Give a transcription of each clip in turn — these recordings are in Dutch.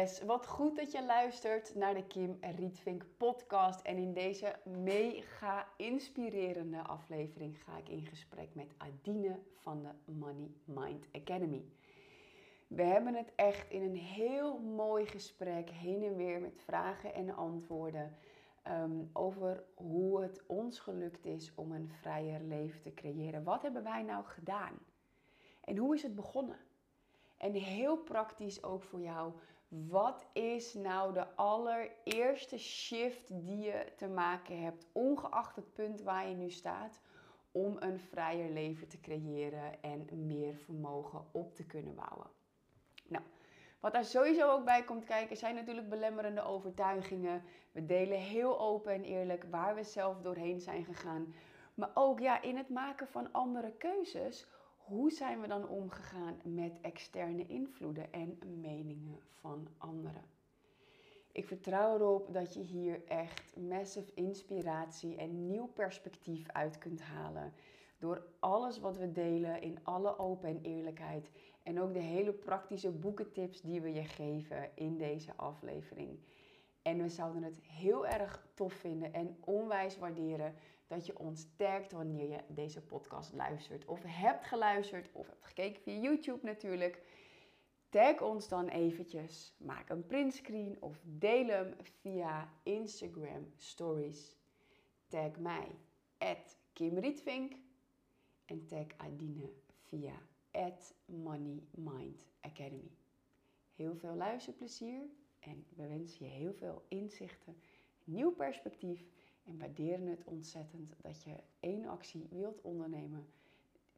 Wat goed dat je luistert naar de Kim Rietvink podcast. En in deze mega inspirerende aflevering ga ik in gesprek met Adine van de Money Mind Academy. We hebben het echt in een heel mooi gesprek heen en weer met vragen en antwoorden ehm, over hoe het ons gelukt is om een vrijer leven te creëren. Wat hebben wij nou gedaan? En hoe is het begonnen? En heel praktisch ook voor jou. Wat is nou de allereerste shift die je te maken hebt, ongeacht het punt waar je nu staat, om een vrijer leven te creëren en meer vermogen op te kunnen bouwen? Nou, wat daar sowieso ook bij komt kijken zijn natuurlijk belemmerende overtuigingen. We delen heel open en eerlijk waar we zelf doorheen zijn gegaan. Maar ook ja, in het maken van andere keuzes hoe zijn we dan omgegaan met externe invloeden en meningen van anderen? Ik vertrouw erop dat je hier echt massive inspiratie en nieuw perspectief uit kunt halen. Door alles wat we delen in alle open en eerlijkheid. En ook de hele praktische boekentips die we je geven in deze aflevering. En we zouden het heel erg tof vinden en onwijs waarderen dat je ons tagt wanneer je deze podcast luistert. Of hebt geluisterd of hebt gekeken via YouTube natuurlijk. Tag ons dan eventjes. Maak een printscreen of deel hem via Instagram Stories. Tag mij, Kim Rietvink. En tag Adine via Money Mind Academy. Heel veel luisterplezier en we wensen je heel veel inzichten, nieuw perspectief en waarderen het ontzettend dat je één actie wilt ondernemen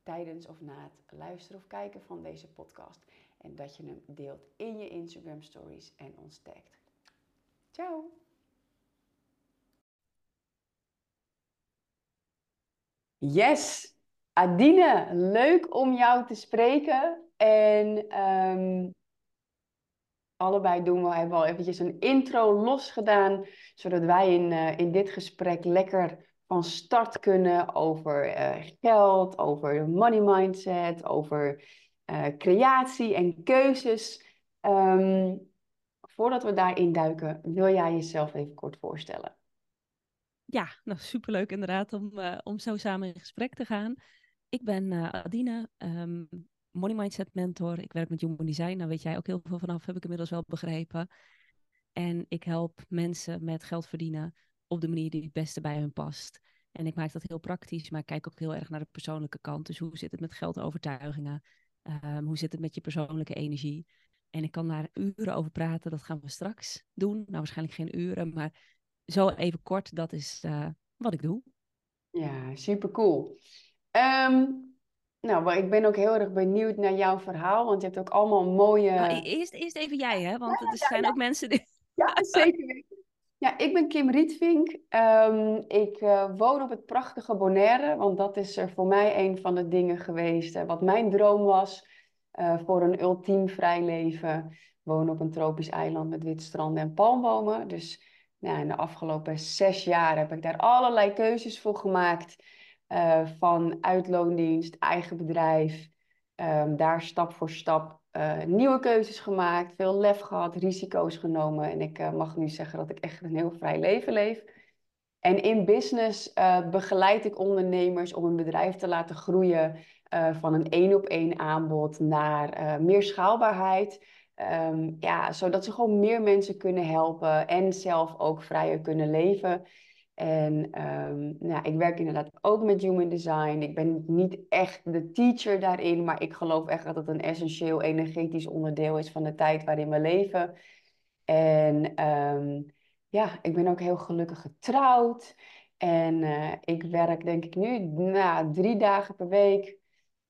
tijdens of na het luisteren of kijken van deze podcast. En dat je hem deelt in je Instagram stories en ons tagt. Ciao! Yes, Adine, leuk om jou te spreken. En um, allebei doen we, hebben al eventjes een intro losgedaan, zodat wij in, uh, in dit gesprek lekker van start kunnen over uh, geld, over money mindset, over uh, creatie en keuzes. Um, voordat we daarin duiken, wil jij jezelf even kort voorstellen? Ja, nou superleuk inderdaad om, om zo samen in gesprek te gaan. Ik ben Adine, um, Money Mindset Mentor. Ik werk met Human Design. Daar weet jij ook heel veel vanaf, heb ik inmiddels wel begrepen. En ik help mensen met geld verdienen op de manier die het beste bij hun past. En ik maak dat heel praktisch, maar ik kijk ook heel erg naar de persoonlijke kant. Dus hoe zit het met geldovertuigingen? Um, hoe zit het met je persoonlijke energie? En ik kan daar uren over praten. Dat gaan we straks doen. Nou, waarschijnlijk geen uren, maar zo even kort. Dat is uh, wat ik doe. Ja, super cool. Um, nou, ik ben ook heel erg benieuwd naar jouw verhaal, want je hebt ook allemaal mooie... Nou, e-, eerst, eerst even jij, hè? Want er zijn ook mensen die... Ja, zeker Ja, ik ben Kim Rietvink. Um, ik uh, woon op het prachtige Bonaire, want dat is er voor mij een van de dingen geweest uh, wat mijn droom was uh, voor een ultiem vrij leven. Woon op een tropisch eiland met wit stranden en palmbomen. Dus nou, in de afgelopen zes jaar heb ik daar allerlei keuzes voor gemaakt. Uh, van uitloondienst, eigen bedrijf. Um, daar stap voor stap uh, nieuwe keuzes gemaakt, veel lef gehad, risico's genomen. En ik uh, mag nu zeggen dat ik echt een heel vrij leven leef. En in business begeleid ik ondernemers om een bedrijf te laten groeien van een één op één aanbod naar meer schaalbaarheid. Um, ja, zodat ze gewoon meer mensen kunnen helpen en zelf ook vrijer kunnen leven. En um, nou, ik werk inderdaad ook met human design. Ik ben niet echt de teacher daarin, maar ik geloof echt dat het een essentieel energetisch onderdeel is van de tijd waarin we leven. En um, ja, ik ben ook heel gelukkig getrouwd. En uh, ik werk denk ik nu nou, drie dagen per week.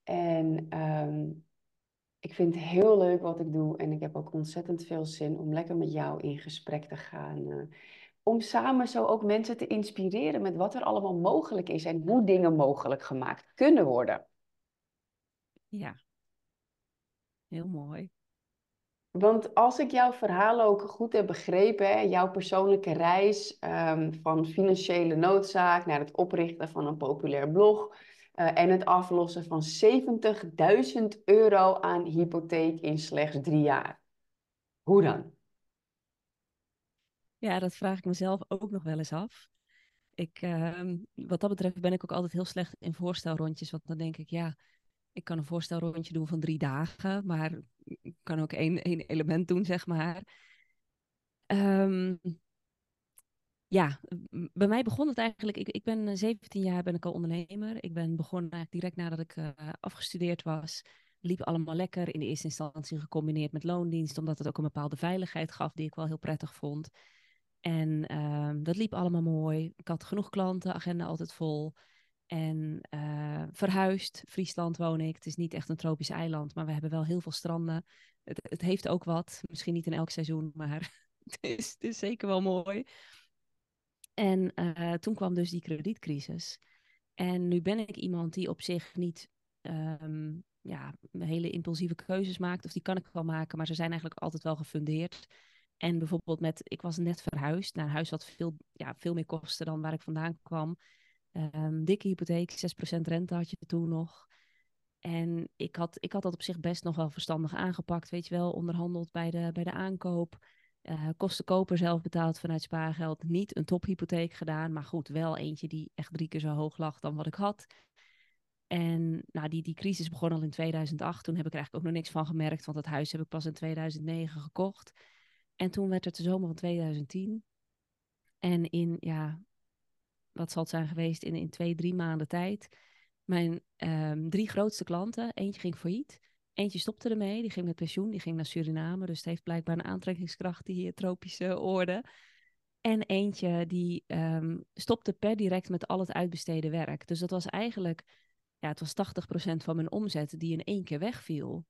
En um, ik vind het heel leuk wat ik doe. En ik heb ook ontzettend veel zin om lekker met jou in gesprek te gaan. Uh, om samen zo ook mensen te inspireren met wat er allemaal mogelijk is en hoe dingen mogelijk gemaakt kunnen worden. Ja, heel mooi. Want als ik jouw verhaal ook goed heb begrepen, jouw persoonlijke reis um, van financiële noodzaak naar het oprichten van een populair blog uh, en het aflossen van 70.000 euro aan hypotheek in slechts drie jaar. Hoe dan? Ja, dat vraag ik mezelf ook nog wel eens af. Ik, ehm, wat dat betreft ben ik ook altijd heel slecht in voorstelrondjes. Want dan denk ik, ja, ik kan een voorstelrondje doen van drie dagen, maar ik kan ook één, één element doen, zeg maar. Ehm, ja, bij mij begon het eigenlijk. Ik, ik ben 17 jaar ben ik al ondernemer. Ik ben begonnen eigenlijk direct nadat ik uh, afgestudeerd was. Liep allemaal lekker. In de eerste instantie gecombineerd met loondienst, omdat het ook een bepaalde veiligheid gaf die ik wel heel prettig vond. En ehm, dat liep allemaal mooi. Ik had genoeg klanten, agenda altijd vol. En uh, verhuisd. Friesland woon ik. Het is niet echt een tropisch eiland, maar we hebben wel heel veel stranden. Het, het heeft ook wat. Misschien niet in elk seizoen, maar het is, het is zeker wel mooi. En uh, toen kwam dus die kredietcrisis. En nu ben ik iemand die op zich niet um, ja, hele impulsieve keuzes maakt. Of die kan ik wel maken, maar ze zijn eigenlijk altijd wel gefundeerd. En bijvoorbeeld met, ik was net verhuisd naar een huis wat veel, ja, veel meer kostte dan waar ik vandaan kwam. Um, dikke hypotheek, 6% rente had je toen nog. En ik had, ik had dat op zich best nog wel verstandig aangepakt, weet je wel, onderhandeld bij de, bij de aankoop. Uh, kosten koper zelf betaald vanuit spaargeld. Niet een tophypotheek gedaan, maar goed, wel eentje die echt drie keer zo hoog lag dan wat ik had. En nou, die, die crisis begon al in 2008. Toen heb ik er eigenlijk ook nog niks van gemerkt, want het huis heb ik pas in 2009 gekocht. En toen werd het de zomer van 2010. En in, ja, wat zal het zijn geweest, in, in twee, drie maanden tijd. Mijn um, drie grootste klanten, eentje ging failliet. Eentje stopte ermee, die ging met pensioen, die ging naar Suriname. Dus het heeft blijkbaar een aantrekkingskracht, die tropische oorden. En eentje die um, stopte per direct met al het uitbesteden werk. Dus dat was eigenlijk, ja, het was 80% van mijn omzet die in één keer wegviel.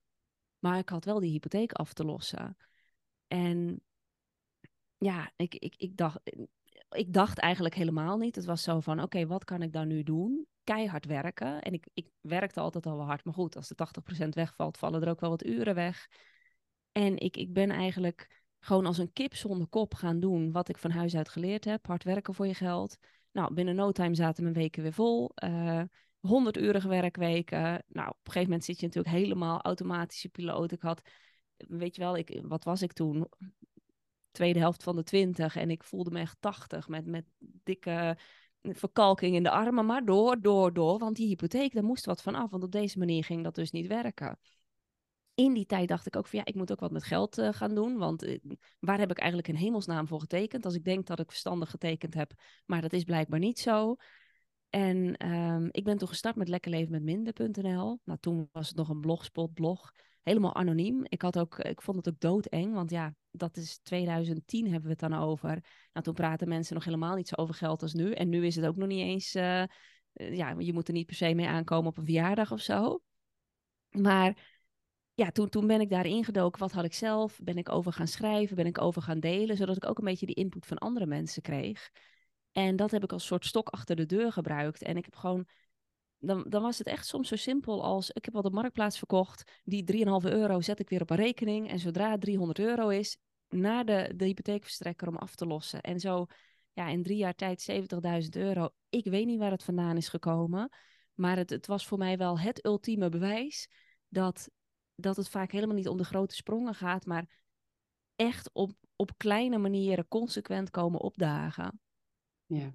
Maar ik had wel die hypotheek af te lossen. En ja, ik, ik, ik, dacht, ik dacht eigenlijk helemaal niet. Het was zo van, oké, wat kan ik dan nu doen? Keihard werken. En ik, ik werkte altijd al wel hard. Maar goed, als de 80% wegvalt, vallen er ook wel wat uren weg. En ik, ik ben eigenlijk gewoon als een kip zonder kop gaan doen wat ik van huis uit geleerd heb. Hard werken voor je geld. Nou, binnen no time zaten mijn weken weer vol. Uh, eh, 100 uurige werkweken. Nou, op een gegeven moment zit je natuurlijk helemaal automatische piloot. Ik had weet je wel, ik, wat was ik toen? Tweede helft van de twintig en ik voelde me echt tachtig met, met dikke verkalking in de armen. Maar door, door, door, want die hypotheek, daar moest wat van af. Want op deze manier ging dat dus niet werken. In die tijd dacht ik ook van ja, ik moet ook wat met geld uh, gaan doen. Want uh, waar heb ik eigenlijk in hemelsnaam voor getekend? Als ik denk dat ik verstandig getekend heb, maar dat is blijkbaar niet zo. En um, ik ben toen gestart met Lekker Leven met Minder.nl. Nou, toen was het nog een blogspot blog helemaal anoniem. Ik, had ook, ik vond het ook doodeng, want ja, dat is 2010 hebben we het dan over. Nou, toen praten mensen nog helemaal niet zo over geld als nu. En nu is het ook nog niet eens, uh, ja, je moet er niet per se mee aankomen op een verjaardag of zo. Maar ja, toen, toen ben ik daar ingedoken. Wat had ik zelf? Ben ik over gaan schrijven? Ben ik over gaan delen? Zodat ik ook een beetje die input van andere mensen kreeg. En dat heb ik als soort stok achter de deur gebruikt. En ik heb gewoon dan, dan was het echt soms zo simpel als: ik heb wat op marktplaats verkocht, die 3,5 euro zet ik weer op een rekening. En zodra het 300 euro is, naar de, de hypotheekverstrekker om af te lossen. En zo, ja, in drie jaar tijd 70.000 euro. Ik weet niet waar het vandaan is gekomen. Maar het, het was voor mij wel het ultieme bewijs dat, dat het vaak helemaal niet om de grote sprongen gaat, maar echt op, op kleine manieren consequent komen opdagen. Ja.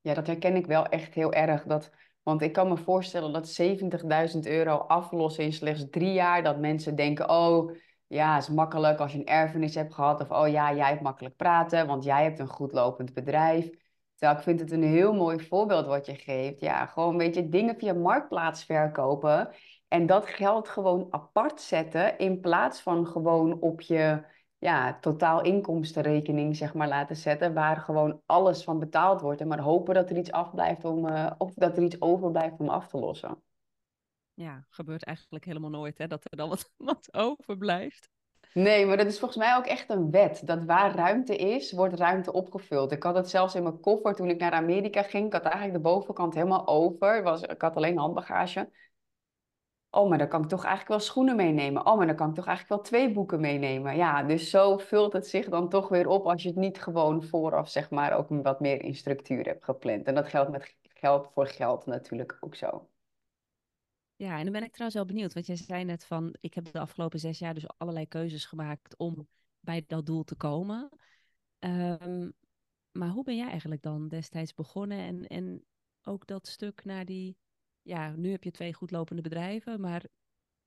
Ja, dat herken ik wel echt heel erg. Dat, want ik kan me voorstellen dat 70.000 euro aflossen in slechts drie jaar, dat mensen denken, oh ja, is makkelijk als je een erfenis hebt gehad. Of oh ja, jij hebt makkelijk praten, want jij hebt een goed lopend bedrijf. Terwijl ik vind het een heel mooi voorbeeld wat je geeft. Ja, gewoon een beetje dingen via marktplaats verkopen. En dat geld gewoon apart zetten in plaats van gewoon op je ja, totaal inkomstenrekening zeg maar, laten zetten, waar gewoon alles van betaald wordt. En maar hopen dat er iets afblijft om, uh, of dat er iets overblijft om af te lossen. Ja, gebeurt eigenlijk helemaal nooit, hè, dat er dan wat, wat overblijft. Nee, maar dat is volgens mij ook echt een wet. Dat waar ruimte is, wordt ruimte opgevuld. Ik had het zelfs in mijn koffer toen ik naar Amerika ging. Ik had eigenlijk de bovenkant helemaal over. Was, ik had alleen handbagage. Oh, maar dan kan ik toch eigenlijk wel schoenen meenemen. Oh, maar dan kan ik toch eigenlijk wel twee boeken meenemen. Ja, dus zo vult het zich dan toch weer op als je het niet gewoon vooraf, zeg maar, ook wat meer in structuur hebt gepland. En dat geldt met geld voor geld natuurlijk ook zo. Ja, en dan ben ik trouwens wel benieuwd, want jij zei net van, ik heb de afgelopen zes jaar dus allerlei keuzes gemaakt om bij dat doel te komen. Ehm, maar hoe ben jij eigenlijk dan destijds begonnen en, en ook dat stuk naar die, ja, nu heb je twee goed lopende bedrijven, maar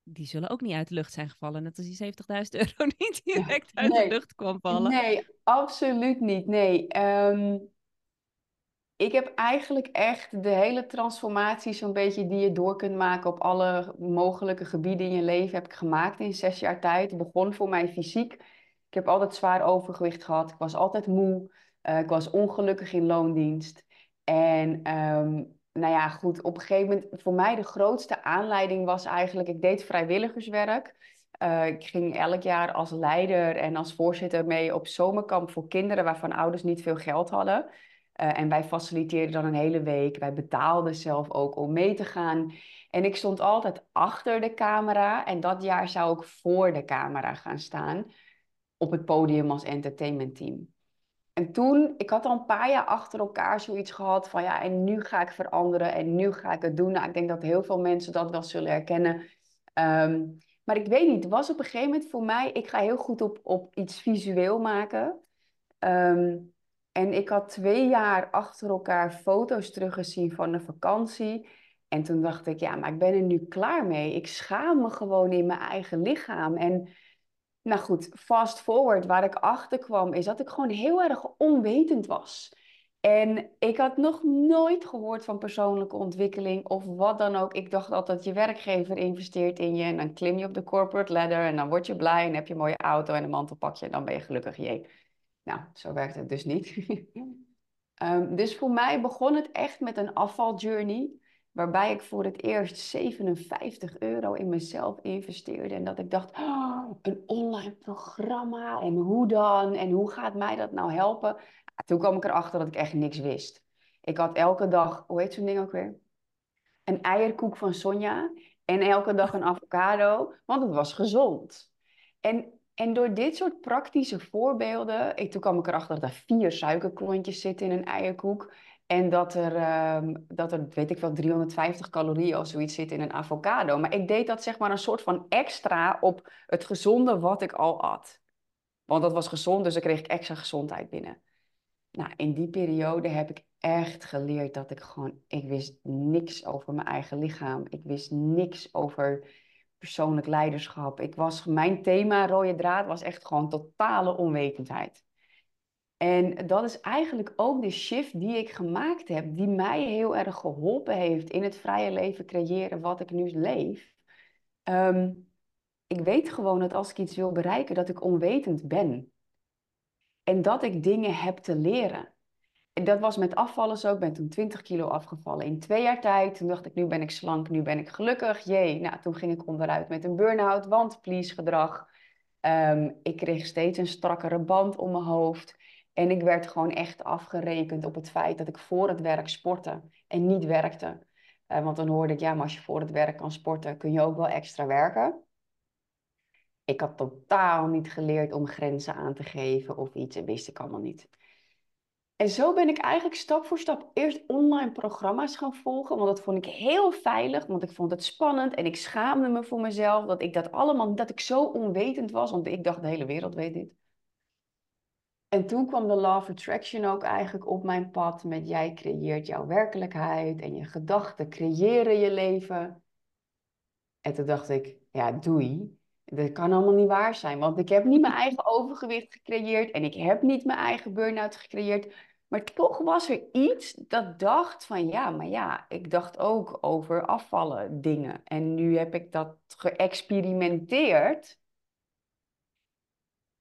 die zullen ook niet uit de lucht zijn gevallen. Net als die 70.000 euro niet direct uit de lucht kwam vallen. Nee, absoluut niet. Nee. Ehm, ik heb eigenlijk echt de hele transformatie zo'n beetje die je door kunt maken op alle mogelijke gebieden in je leven heb ik gemaakt in zes jaar tijd. Het begon voor mij fysiek. Ik heb altijd zwaar overgewicht gehad. Ik was altijd moe. Uh, ik was ongelukkig in loondienst. En um, nou ja, goed, op een gegeven moment, voor mij de grootste aanleiding was eigenlijk, ik deed vrijwilligerswerk. Uh, ik ging elk jaar als leider en als voorzitter mee op zomerkamp voor kinderen waarvan ouders niet veel geld hadden. Uh, en wij faciliteerden dan een hele week. Wij betaalden zelf ook om mee te gaan. En ik stond altijd achter de camera. En dat jaar zou ik voor de camera gaan staan. Op het podium als entertainmentteam. En toen, ik had al een paar jaar achter elkaar zoiets gehad van ja, en nu ga ik veranderen en nu ga ik het doen. Nou, ik denk dat heel veel mensen dat wel zullen herkennen. Um, maar ik weet niet, het was op een gegeven moment voor mij, ik ga heel goed op, op iets visueel maken. Um, en ik had twee jaar achter elkaar foto's teruggezien van een vakantie. En toen dacht ik, ja, maar ik ben er nu klaar mee. Ik schaam me gewoon in mijn eigen lichaam. En nou goed, fast forward, waar ik achter kwam, is dat ik gewoon heel erg onwetend was. En ik had nog nooit gehoord van persoonlijke ontwikkeling of wat dan ook. Ik dacht altijd dat je werkgever investeert in je en dan klim je op de corporate ladder en dan word je blij en heb je een mooie auto en een mantelpakje en dan ben je gelukkig. Jee. Nou, zo werkt het dus niet. um, dus voor mij begon het echt met een afvaljourney. Waarbij ik voor het eerst 57 euro in mezelf investeerde. En dat ik dacht, oh, een online programma en hoe dan? En hoe gaat mij dat nou helpen? Toen kwam ik erachter dat ik echt niks wist. Ik had elke dag, hoe heet zo'n ding ook weer? Een eierkoek van Sonja. En elke dag een avocado, want het was gezond. En, en door dit soort praktische voorbeelden, ik, toen kwam ik erachter dat er vier suikerklontjes zitten in een eierkoek. En dat er, um, dat er, weet ik wel, 350 calorieën of zoiets zit in een avocado. Maar ik deed dat zeg maar een soort van extra op het gezonde wat ik al at. Want dat was gezond, dus dan kreeg ik extra gezondheid binnen. Nou, in die periode heb ik echt geleerd dat ik gewoon, ik wist niks over mijn eigen lichaam. Ik wist niks over persoonlijk leiderschap. Ik was, mijn thema, rode draad, was echt gewoon totale onwetendheid. En dat is eigenlijk ook de shift die ik gemaakt heb, die mij heel erg geholpen heeft in het vrije leven creëren wat ik nu leef. Um, ik weet gewoon dat als ik iets wil bereiken, dat ik onwetend ben. En dat ik dingen heb te leren. En dat was met afvallen zo. Ik ben toen 20 kilo afgevallen in twee jaar tijd. Toen dacht ik, nu ben ik slank, nu ben ik gelukkig. Jee, nou, toen ging ik onderuit met een burn-out, want please gedrag. Um, ik kreeg steeds een strakkere band om mijn hoofd. En ik werd gewoon echt afgerekend op het feit dat ik voor het werk sportte en niet werkte. Uh, want dan hoorde ik, ja, maar als je voor het werk kan sporten, kun je ook wel extra werken. Ik had totaal niet geleerd om grenzen aan te geven of iets en wist ik allemaal niet. En zo ben ik eigenlijk stap voor stap eerst online programma's gaan volgen, want dat vond ik heel veilig, want ik vond het spannend en ik schaamde me voor mezelf dat ik dat allemaal, dat ik zo onwetend was, want ik dacht de hele wereld weet dit. En toen kwam de Law of Attraction ook eigenlijk op mijn pad met jij creëert jouw werkelijkheid en je gedachten creëren je leven. En toen dacht ik, ja, doei. Dat kan allemaal niet waar zijn, want ik heb niet mijn eigen overgewicht gecreëerd en ik heb niet mijn eigen burn-out gecreëerd. Maar toch was er iets dat dacht van ja, maar ja, ik dacht ook over afvallen dingen. En nu heb ik dat geëxperimenteerd.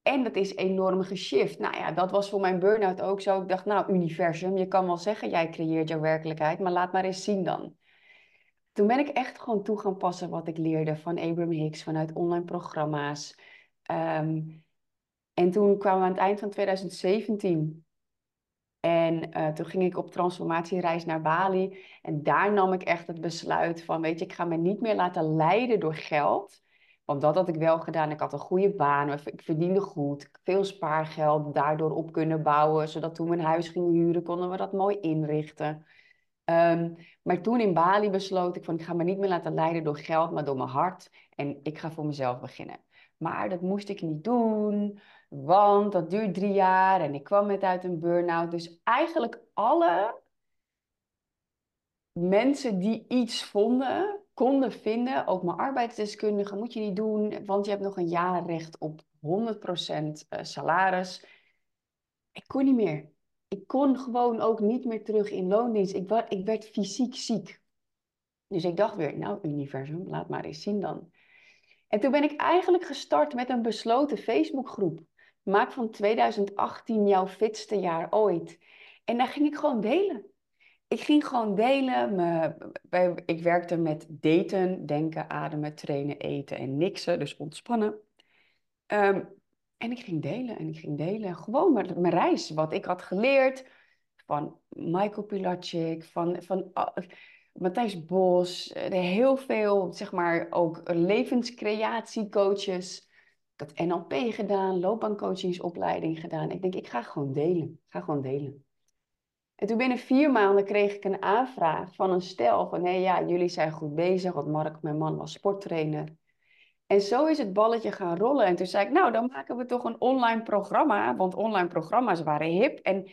En dat is enorm geshift. Nou ja, dat was voor mijn burn-out ook zo. Ik dacht, nou, universum, je kan wel zeggen, jij creëert jouw werkelijkheid, maar laat maar eens zien dan. Toen ben ik echt gewoon toe gaan passen wat ik leerde van Abraham Hicks, vanuit online programma's. Um, en toen kwamen we aan het eind van 2017. En uh, toen ging ik op transformatiereis naar Bali. En daar nam ik echt het besluit van, weet je, ik ga me niet meer laten leiden door geld. Want dat had ik wel gedaan. Ik had een goede baan, ik verdiende goed, veel spaargeld, daardoor op kunnen bouwen, zodat toen we een huis gingen huren, konden we dat mooi inrichten. Um, maar toen in Bali besloot ik van, ik ga me niet meer laten leiden door geld, maar door mijn hart. En ik ga voor mezelf beginnen. Maar dat moest ik niet doen, want dat duurt drie jaar en ik kwam net uit een burn-out. Dus eigenlijk alle mensen die iets vonden, konden vinden, ook mijn arbeidsdeskundige, moet je niet doen, want je hebt nog een jaar recht op 100% eh, salaris. Ik kon niet meer. Ik kon gewoon ook niet meer terug in loondienst. Ik, ik werd fysiek ziek. Dus ik dacht weer, nou universum, laat maar eens zien dan. En toen ben ik eigenlijk gestart met een besloten Facebookgroep. Maak van 2018 jouw fitste jaar ooit. En daar ging ik gewoon delen. Ik ging gewoon delen. Ik werkte met daten, denken, ademen, trainen, eten en niksen. Dus ontspannen. Ehm, en ik ging delen en ik ging delen. Gewoon mijn reis, wat ik had geleerd van Michael Pilacic, van, van Matthijs Bos, eh, heel veel, zeg maar, ook levenscreatiecoaches. Ik had NLP gedaan, loopbaancoachingsopleiding gedaan. Ik denk, ik ga gewoon delen. Ga gewoon delen. En toen binnen vier maanden kreeg ik een aanvraag van een stel van, hé ja, jullie zijn goed bezig, want Mark, mijn man, was sporttrainer. En zo is het balletje gaan rollen. En toen zei ik, nou, dan maken we toch een online programma, want online programma's waren hip. En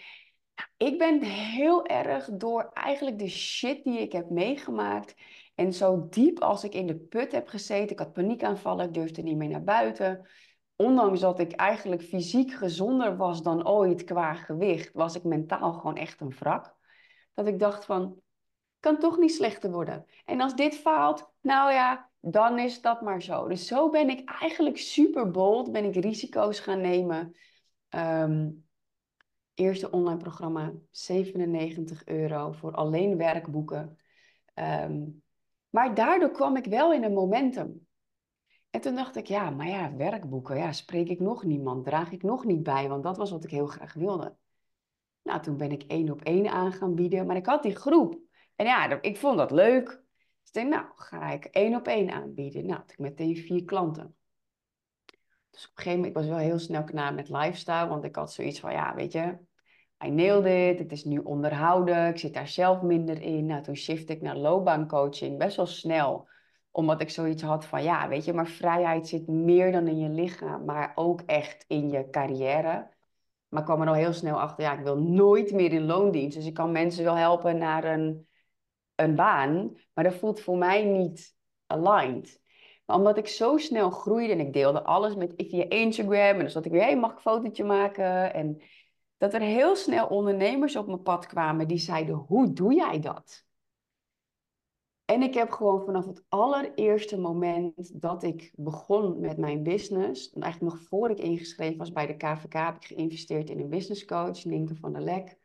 ik ben heel erg door eigenlijk de shit die ik heb meegemaakt. En zo diep als ik in de put heb gezeten. Ik had paniekaanvallen, ik durfde niet meer naar buiten. Ondanks dat ik eigenlijk fysiek gezonder was dan ooit qua gewicht, was ik mentaal gewoon echt een wrak. Dat ik dacht van, kan toch niet slechter worden. En als dit faalt, nou ja, dan is dat maar zo. Dus zo ben ik eigenlijk super bold, ben ik risico's gaan nemen. Um, eerste online programma, 97 euro voor alleen werkboeken. Ehm, maar daardoor kwam ik wel in een momentum. En toen dacht ik, ja, maar ja, werkboeken, ja, spreek ik nog niemand, draag ik nog niet bij, want dat was wat ik heel graag wilde. Nou, toen ben ik één op één aan gaan bieden, maar ik had die groep. En ja, ik vond dat leuk. Dus ik denk, nou, ga ik één op één aanbieden. Nou, had ik meteen vier klanten. Dus op een gegeven moment, ik was wel heel snel klaar met lifestyle, want ik had zoiets van, ja, weet je, I nailed it, het is nu onderhouden, ik zit daar zelf minder in. Nou, toen shift ik naar loopbaancoaching best wel snel. Omdat ik zoiets had van, ja, weet je, maar vrijheid zit meer dan in je lichaam, maar ook echt in je carrière. Maar ik kwam er al heel snel achter, ja, ik wil nooit meer in loondienst. Dus ik kan mensen wel helpen naar een, een baan, maar dat voelt voor mij niet aligned. Maar omdat ik zo snel groeide en ik deelde alles met via Instagram en dan zat ik weer, hey, mag ik een fotootje maken? En dat er heel snel ondernemers op mijn pad kwamen die zeiden: Hoe doe jij dat? En ik heb gewoon vanaf het allereerste moment dat ik begon met mijn business, eigenlijk nog voor ik ingeschreven was bij de KVK, heb ik geïnvesteerd in een business coach, Ninke van der Lek.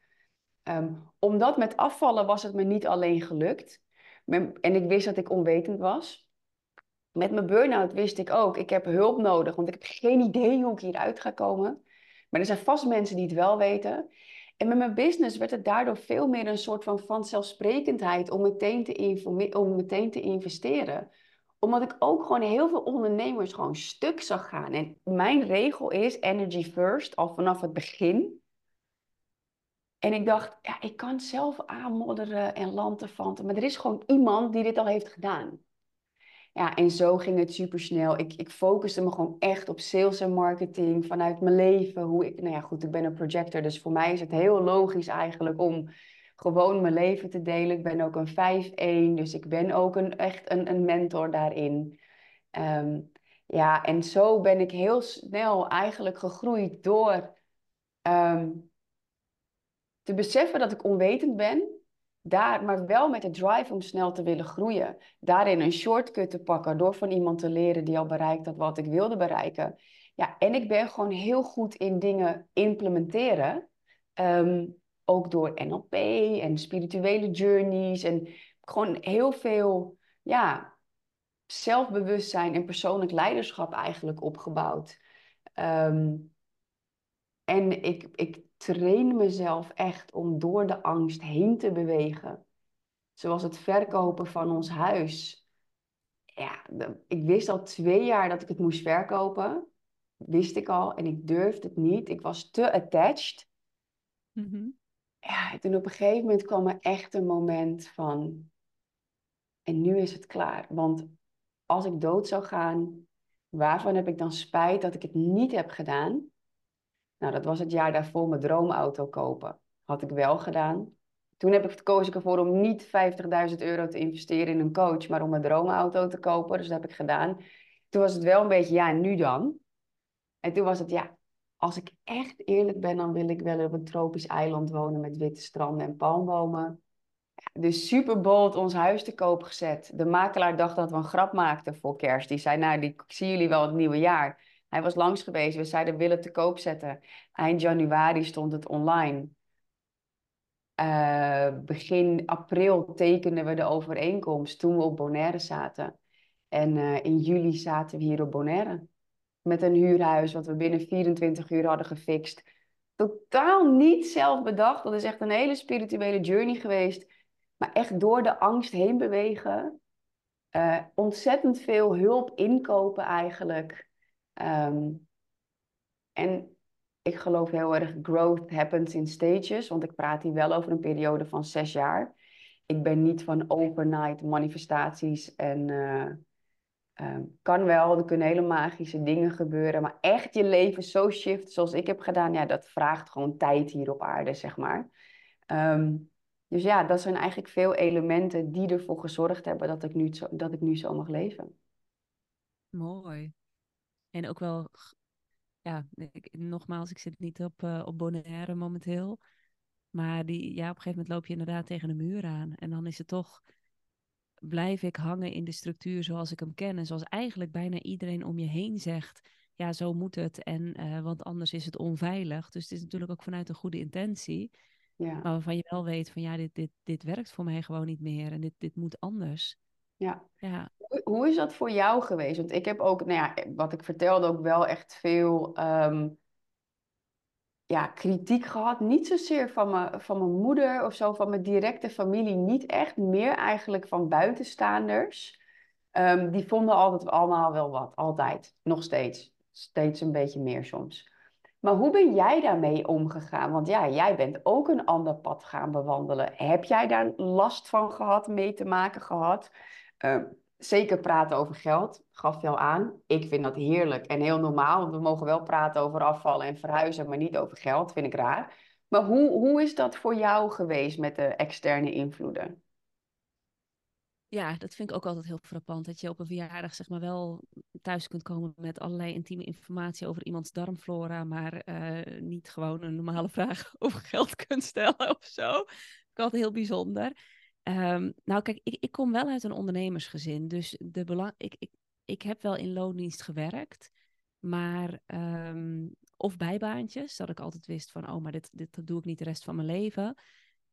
Um, omdat met afvallen was het me niet alleen gelukt. En ik wist dat ik onwetend was. Met mijn burn-out wist ik ook, ik heb hulp nodig, want ik heb geen idee hoe ik hieruit ga komen. Maar er zijn vast mensen die het wel weten. En met mijn business werd het daardoor veel meer een soort van vanzelfsprekendheid om meteen te, om meteen te investeren. Omdat ik ook gewoon heel veel ondernemers gewoon stuk zag gaan. En mijn regel is energy first, al vanaf het begin. En ik dacht, ja, ik kan zelf aanmodderen en lanterfanten, maar er is gewoon iemand die dit al heeft gedaan. Ja, en zo ging het super snel. Ik, ik focuste me gewoon echt op sales en marketing vanuit mijn leven. Hoe ik, nou ja, goed, ik ben een projector, dus voor mij is het heel logisch eigenlijk om gewoon mijn leven te delen. Ik ben ook een 5-1, dus ik ben ook een, echt een, een mentor daarin. Ehm, ja, en zo ben ik heel snel eigenlijk gegroeid door ehm, te beseffen dat ik onwetend ben daar, maar wel met de drive om snel te willen groeien. Daarin een shortcut te pakken door van iemand te leren die al bereikt had wat ik wilde bereiken. Ja, en ik ben gewoon heel goed in dingen implementeren. Ehm, ook door NLP en spirituele journeys. En gewoon heel veel ja, zelfbewustzijn en persoonlijk leiderschap eigenlijk opgebouwd. Ehm, en ik, ik train mezelf echt om door de angst heen te bewegen. Zoals het verkopen van ons huis. Ja, ik wist al twee jaar dat ik het moest verkopen. Wist ik al en ik durfde het niet. Ik was te attached. Mhm. Ja, en op een gegeven moment kwam er echt een moment van... En nu is het klaar. Want als ik dood zou gaan, waarvan heb ik dan spijt dat ik het niet heb gedaan? Nou, dat was het jaar daarvoor mijn droomauto kopen. Had ik wel gedaan. Toen heb ik gekozen ervoor om niet 50.000 euro te investeren in een coach, maar om mijn droomauto te kopen. Dus dat heb ik gedaan. Toen was het wel een beetje, ja, nu dan? En toen was het, ja, als ik echt eerlijk ben, dan wil ik wel op een tropisch eiland wonen met witte stranden en palmbomen. Dus super bold ons huis te koop gezet. De makelaar dacht dat we een grap maakten voor kerst. Die zei, nou, die, ik zie jullie wel het nieuwe jaar. Hij was langs geweest. We zeiden, willen te koop zetten. Eind januari stond het online. Uh, begin april tekenden we de overeenkomst toen we op Bonaire zaten. En uh, in juli zaten we hier op Bonaire. Met een huurhuis wat we binnen 24 uur hadden gefixt. Totaal niet zelf bedacht. Dat is echt een hele spirituele journey geweest. Maar echt door de angst heen bewegen. Uh, ontzettend veel hulp inkopen eigenlijk. Um, en ik geloof heel erg growth happens in stages, want ik praat hier wel over een periode van zes jaar. Ik ben niet van overnight manifestaties en uh, uh, kan wel, er kunnen hele magische dingen gebeuren, maar echt je leven zo shift zoals ik heb gedaan, ja, dat vraagt gewoon tijd hier op aarde, zeg maar. Um, dus ja, dat zijn eigenlijk veel elementen die ervoor gezorgd hebben dat ik nu dat ik nu zo mag leven. Mooi. En ook wel ja, ik, nogmaals, ik zit niet op, uh, op Bonaire momenteel. Maar die, ja, op een gegeven moment loop je inderdaad tegen de muur aan. En dan is het toch, blijf ik hangen in de structuur zoals ik hem ken. En zoals eigenlijk bijna iedereen om je heen zegt, ja, zo moet het. En, uh, want anders is het onveilig. Dus het is natuurlijk ook vanuit een goede intentie. Ja. Maar waarvan je wel weet van, ja, dit, dit, dit werkt voor mij gewoon niet meer. En dit, dit moet anders. Ja. ja. Hoe is dat voor jou geweest? Want ik heb ook, nou ja, wat ik vertelde, ook wel echt veel um, ja, kritiek gehad. Niet zozeer van, me, van mijn moeder of zo, van mijn directe familie. Niet echt, meer eigenlijk van buitenstaanders. Um, die vonden altijd allemaal wel wat, altijd. Nog steeds. Steeds een beetje meer soms. Maar hoe ben jij daarmee omgegaan? Want ja, jij bent ook een ander pad gaan bewandelen. Heb jij daar last van gehad, mee te maken gehad? Uh, zeker praten over geld, gaf je al aan. Ik vind dat heerlijk en heel normaal, want we mogen wel praten over afvallen en verhuizen, maar niet over geld, vind ik raar. Maar hoe, hoe is dat voor jou geweest met de externe invloeden? Ja, dat vind ik ook altijd heel frappant. Dat je op een verjaardag zeg maar wel thuis kunt komen met allerlei intieme informatie over iemands darmflora, maar uh, niet gewoon een normale vraag over geld kunt stellen of zo. Dat is altijd heel bijzonder. Um, nou, kijk, ik, ik kom wel uit een ondernemersgezin. Dus de belang, ik, ik, ik heb wel in loondienst gewerkt. Maar, um, of bijbaantjes, dat ik altijd wist van, oh, maar dit, dit doe ik niet de rest van mijn leven.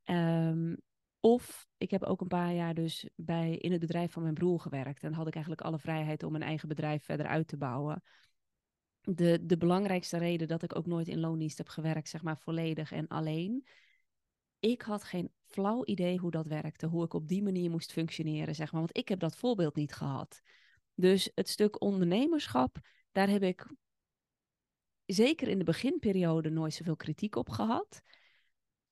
Um, of ik heb ook een paar jaar dus bij, in het bedrijf van mijn broer gewerkt. En had ik eigenlijk alle vrijheid om mijn eigen bedrijf verder uit te bouwen. De, de belangrijkste reden dat ik ook nooit in loondienst heb gewerkt, zeg maar volledig en alleen. Ik had geen flauw idee hoe dat werkte, hoe ik op die manier moest functioneren, zeg maar. Want ik heb dat voorbeeld niet gehad. Dus het stuk ondernemerschap, daar heb ik zeker in de beginperiode nooit zoveel kritiek op gehad.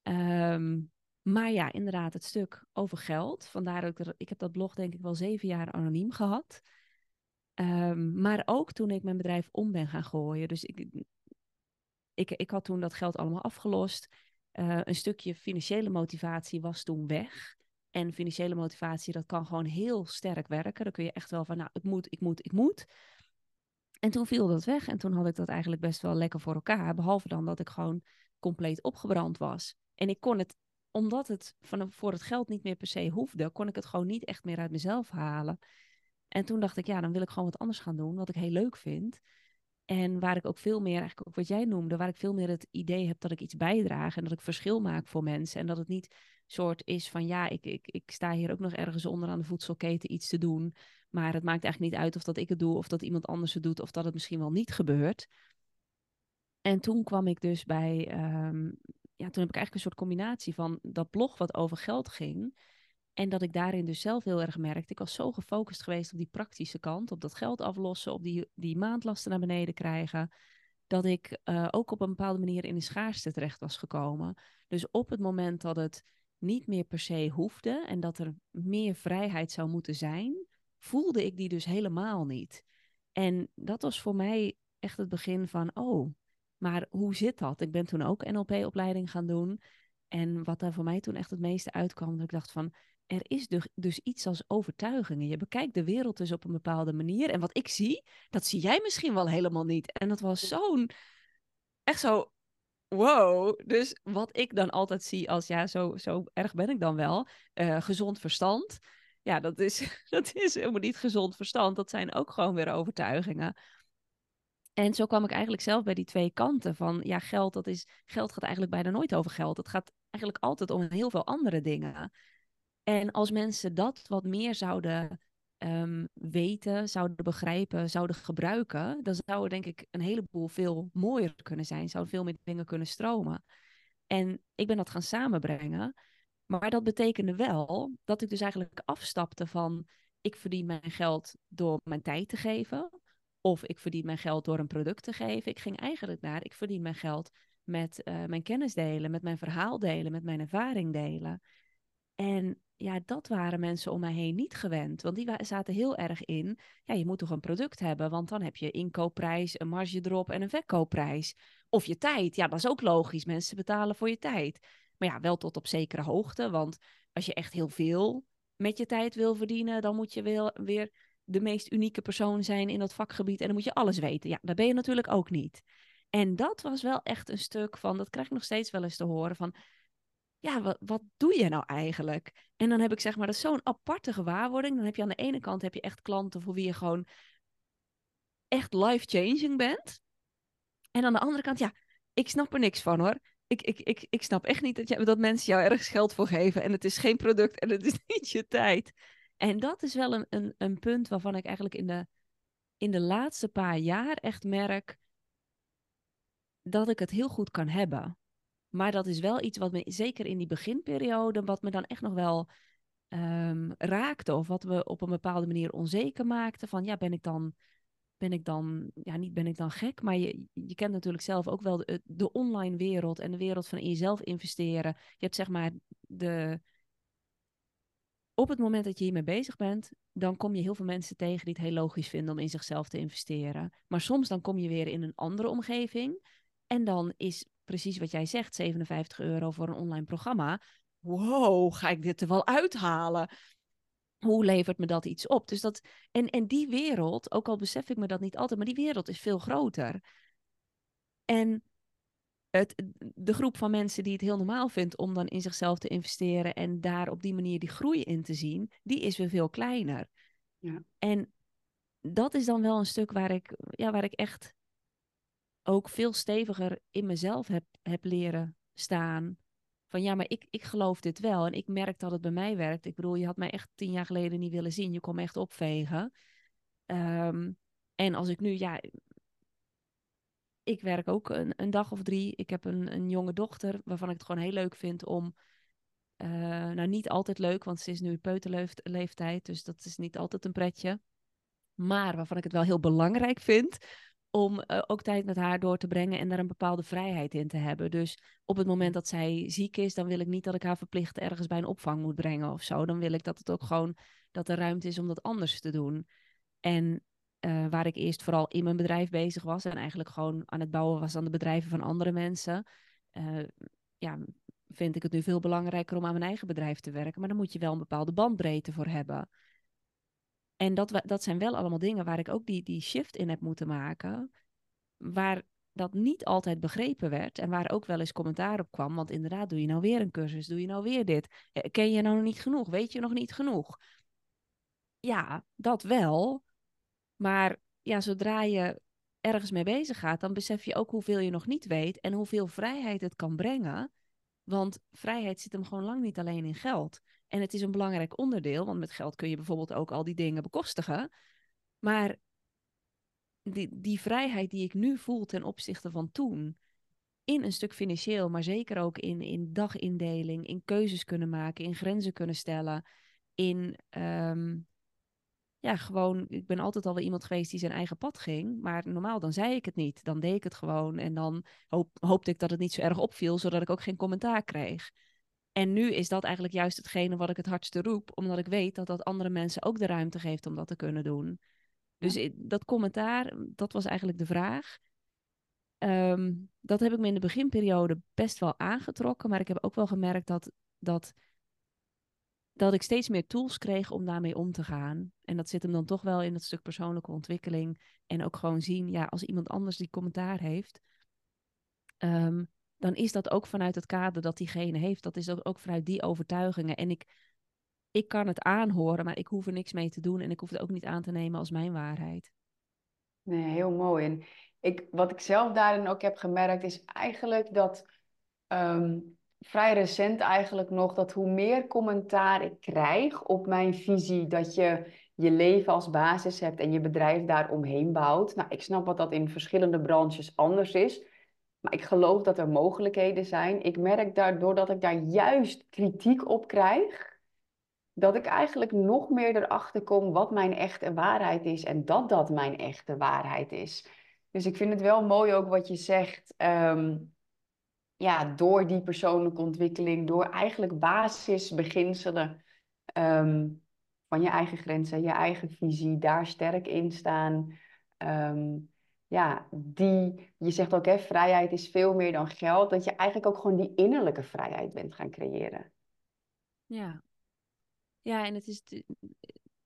Um, maar ja, inderdaad, het stuk over geld. Vandaar dat ik, heb dat blog denk ik wel zeven jaar anoniem gehad. Um, maar ook toen ik mijn bedrijf om ben gaan gooien. Dus ik, ik, ik had toen dat geld allemaal afgelost. Uh, een stukje financiële motivatie was toen weg. En financiële motivatie, dat kan gewoon heel sterk werken. Dan kun je echt wel van, nou, ik moet, ik moet, ik moet. En toen viel dat weg. En toen had ik dat eigenlijk best wel lekker voor elkaar. Behalve dan dat ik gewoon compleet opgebrand was. En ik kon het, omdat het van, voor het geld niet meer per se hoefde, kon ik het gewoon niet echt meer uit mezelf halen. En toen dacht ik, ja, dan wil ik gewoon wat anders gaan doen, wat ik heel leuk vind. En waar ik ook veel meer, eigenlijk ook wat jij noemde, waar ik veel meer het idee heb dat ik iets bijdraag en dat ik verschil maak voor mensen. En dat het niet soort is van ja, ik, ik, ik sta hier ook nog ergens onder aan de voedselketen iets te doen. Maar het maakt eigenlijk niet uit of dat ik het doe of dat iemand anders het doet of dat het misschien wel niet gebeurt. En toen kwam ik dus bij, um, ja, toen heb ik eigenlijk een soort combinatie van dat blog wat over geld ging. En dat ik daarin dus zelf heel erg merkte. Ik was zo gefocust geweest op die praktische kant, op dat geld aflossen, op die, die maandlasten naar beneden krijgen. Dat ik uh, ook op een bepaalde manier in de schaarste terecht was gekomen. Dus op het moment dat het niet meer per se hoefde en dat er meer vrijheid zou moeten zijn, voelde ik die dus helemaal niet. En dat was voor mij echt het begin van, oh, maar hoe zit dat? Ik ben toen ook NLP-opleiding gaan doen. En wat daar voor mij toen echt het meeste uitkwam, dat ik dacht van, er is dus, dus iets als overtuigingen. Je bekijkt de wereld dus op een bepaalde manier. En wat ik zie, dat zie jij misschien wel helemaal niet. En dat was zo'n, echt zo, wow. Dus wat ik dan altijd zie als, ja, zo, zo erg ben ik dan wel, uh, gezond verstand. Ja, dat is, dat is helemaal niet gezond verstand. Dat zijn ook gewoon weer overtuigingen. En zo kwam ik eigenlijk zelf bij die twee kanten van, ja, geld, dat is, geld gaat eigenlijk bijna nooit over geld. Het gaat eigenlijk altijd om heel veel andere dingen. En als mensen dat wat meer zouden um, weten, zouden begrijpen, zouden gebruiken, dan zou er denk ik een heleboel veel mooier kunnen zijn. Zouden veel meer dingen kunnen stromen. En ik ben dat gaan samenbrengen. Maar dat betekende wel dat ik dus eigenlijk afstapte van ik verdien mijn geld door mijn tijd te geven. Of ik verdien mijn geld door een product te geven. Ik ging eigenlijk naar ik verdien mijn geld met uh, mijn kennis delen, met mijn verhaal delen, met mijn ervaring delen. En ja, dat waren mensen om mij heen niet gewend. Want die zaten heel erg in, ja, je moet toch een product hebben, want dan heb je inkoopprijs, een marge erop en een verkoopprijs. Of je tijd, ja, dat is ook logisch. Mensen betalen voor je tijd. Maar ja, wel tot op zekere hoogte, want als je echt heel veel met je tijd wil verdienen, dan moet je wel weer de meest unieke persoon zijn in dat vakgebied en dan moet je alles weten. Ja, dat ben je natuurlijk ook niet. En dat was wel echt een stuk van, dat krijg ik nog steeds wel eens te horen van, ja, wat, wat doe je nou eigenlijk? En dan heb ik zeg maar, dat is zo'n aparte gewaarwording. Dan heb je aan de ene kant heb je echt klanten voor wie je gewoon echt life-changing bent. En aan de andere kant, ja, ik snap er niks van hoor. Ik, ik, ik, ik snap echt niet dat, je, dat mensen jou ergens geld voor geven. En het is geen product en het is niet je tijd. En dat is wel een, een, een punt waarvan ik eigenlijk in de, in de laatste paar jaar echt merk dat ik het heel goed kan hebben. Maar dat is wel iets wat me, zeker in die beginperiode, wat me dan echt nog wel um, raakte. Of wat we op een bepaalde manier onzeker maakte. Van ja, ben ik dan, ben ik dan, ja, niet ben ik dan gek, maar je, je kent natuurlijk zelf ook wel de, de online wereld en de wereld van in jezelf investeren. Je hebt zeg maar de. Op het moment dat je hiermee bezig bent, dan kom je heel veel mensen tegen die het heel logisch vinden om in zichzelf te investeren. Maar soms dan kom je weer in een andere omgeving. En dan is precies wat jij zegt, 57 euro voor een online programma. Wow, ga ik dit er wel uithalen? Hoe levert me dat iets op? Dus dat, en, en die wereld, ook al besef ik me dat niet altijd, maar die wereld is veel groter. En het, de groep van mensen die het heel normaal vindt om dan in zichzelf te investeren en daar op die manier die groei in te zien, die is weer veel kleiner. Ja. En dat is dan wel een stuk waar ik, ja, waar ik echt ook veel steviger in mezelf heb, heb leren staan. Van ja, maar ik, ik geloof dit wel en ik merk dat het bij mij werkt. Ik bedoel, je had mij echt tien jaar geleden niet willen zien. Je kon me echt opvegen. Um, en als ik nu, ja, ik werk ook een, een dag of drie. Ik heb een, een jonge dochter waarvan ik het gewoon heel leuk vind om. Uh, nou, niet altijd leuk, want ze is nu peuterleeftijd, dus dat is niet altijd een pretje. Maar waarvan ik het wel heel belangrijk vind om uh, ook tijd met haar door te brengen en daar een bepaalde vrijheid in te hebben. Dus op het moment dat zij ziek is, dan wil ik niet dat ik haar verplicht ergens bij een opvang moet brengen of zo. Dan wil ik dat het ook gewoon dat er ruimte is om dat anders te doen. En uh, waar ik eerst vooral in mijn bedrijf bezig was en eigenlijk gewoon aan het bouwen was aan de bedrijven van andere mensen, uh, ja, vind ik het nu veel belangrijker om aan mijn eigen bedrijf te werken. Maar dan moet je wel een bepaalde bandbreedte voor hebben. En dat, dat zijn wel allemaal dingen waar ik ook die, die shift in heb moeten maken. Waar dat niet altijd begrepen werd en waar ook wel eens commentaar op kwam. Want inderdaad, doe je nou weer een cursus? Doe je nou weer dit? Eh, ken je nou niet genoeg? Weet je nog niet genoeg? Ja, dat wel. Maar ja, zodra je ergens mee bezig gaat, dan besef je ook hoeveel je nog niet weet en hoeveel vrijheid het kan brengen. Want vrijheid zit hem gewoon lang niet alleen in geld. En het is een belangrijk onderdeel, want met geld kun je bijvoorbeeld ook al die dingen bekostigen. Maar die, die vrijheid die ik nu voel ten opzichte van toen, in een stuk financieel, maar zeker ook in, in dagindeling, in keuzes kunnen maken, in grenzen kunnen stellen, in ehm, ja, gewoon, ik ben altijd al wel iemand geweest die zijn eigen pad ging. Maar normaal dan zei ik het niet. Dan deed ik het gewoon. En dan hoop, hoopte ik dat het niet zo erg opviel, zodat ik ook geen commentaar kreeg. En nu is dat eigenlijk juist hetgene wat ik het hardste roep, omdat ik weet dat dat andere mensen ook de ruimte geeft om dat te kunnen doen. Dus dat commentaar, dat was eigenlijk de vraag. Ehm, dat heb ik me in de beginperiode best wel aangetrokken, maar ik heb ook wel gemerkt dat, dat, dat ik steeds meer tools kreeg om daarmee om te gaan. En dat zit hem dan toch wel in dat stuk persoonlijke ontwikkeling. En ook gewoon zien, ja, als iemand anders die commentaar heeft, ehm, dan is dat ook vanuit het kader dat diegene heeft. Dat is ook, ook vanuit die overtuigingen. En ik, ik kan het aanhoren, maar ik hoef er niks mee te doen en ik hoef het ook niet aan te nemen als mijn waarheid. Nee, heel mooi. En ik, wat ik zelf daarin ook heb gemerkt, is eigenlijk dat ehm, vrij recent eigenlijk nog, dat hoe meer commentaar ik krijg op mijn visie, dat je je leven als basis hebt en je bedrijf daaromheen bouwt. Nou, ik snap wat dat in verschillende branches anders is. Maar ik geloof dat er mogelijkheden zijn. Ik merk daardoor dat ik daar juist kritiek op krijg. Dat ik eigenlijk nog meer erachter kom wat mijn echte waarheid is. En dat dat mijn echte waarheid is. Dus ik vind het wel mooi ook wat je zegt. Ehm, ja, door die persoonlijke ontwikkeling, door eigenlijk basisbeginselen um, van je eigen grenzen, je eigen visie, daar sterk in staan. Ehm, ja, die, je zegt ook, hè, vrijheid is veel meer dan geld, dat je eigenlijk ook gewoon die innerlijke vrijheid bent gaan creëren. Ja, ja en het is,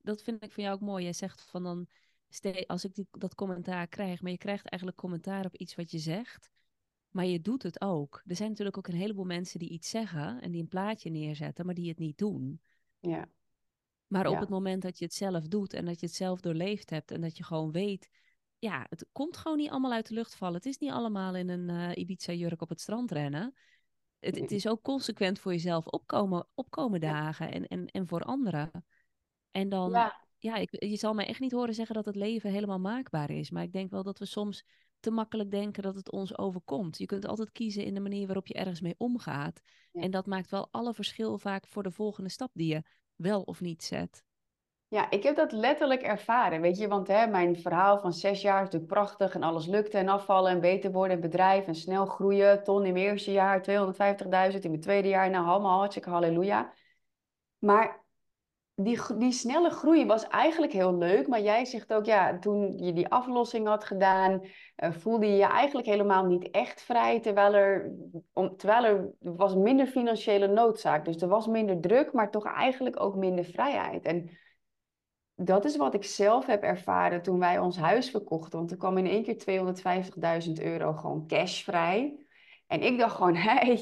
dat vind ik van jou ook mooi. Jij zegt van dan, als ik die, dat commentaar krijg, maar je krijgt eigenlijk commentaar op iets wat je zegt, maar je doet het ook. Er zijn natuurlijk ook een heleboel mensen die iets zeggen en die een plaatje neerzetten, maar die het niet doen. Ja. Maar op het moment dat je het zelf doet en dat je het zelf doorleefd hebt en dat je gewoon weet ja, het komt gewoon niet allemaal uit de lucht vallen. Het is niet allemaal in een uh, Ibiza-jurk op het strand rennen. Het, het, is ook consequent voor jezelf opkomen, opkomen dagen en, en, en voor anderen. En dan, ja, ja ik, je zal mij echt niet horen zeggen dat het leven helemaal maakbaar is. Maar ik denk wel dat we soms te makkelijk denken dat het ons overkomt. Je kunt altijd kiezen in de manier waarop je ergens mee omgaat. En dat maakt wel alle verschil vaak voor de volgende stap die je wel of niet zet. Ja, ik heb dat letterlijk ervaren, weet je, want hè, mijn verhaal van zes jaar is natuurlijk prachtig en alles lukte en afvallen en beter worden in bedrijf en snel groeien, ton in mijn eerste jaar, 250.000 in mijn tweede jaar, nou allemaal hartstikke halleluja. Maar die, die snelle groei was eigenlijk heel leuk, maar jij zegt ook, ja, toen je die aflossing had gedaan, uh, voelde je je eigenlijk helemaal niet echt vrij, terwijl er, om, terwijl er was minder financiële noodzaak. Dus er was minder druk, maar toch eigenlijk ook minder vrijheid. En dat is wat ik zelf heb ervaren toen wij ons huis verkochten. Want er kwam in één keer 250.000 euro gewoon cash vrij. En ik dacht gewoon, hé, hey,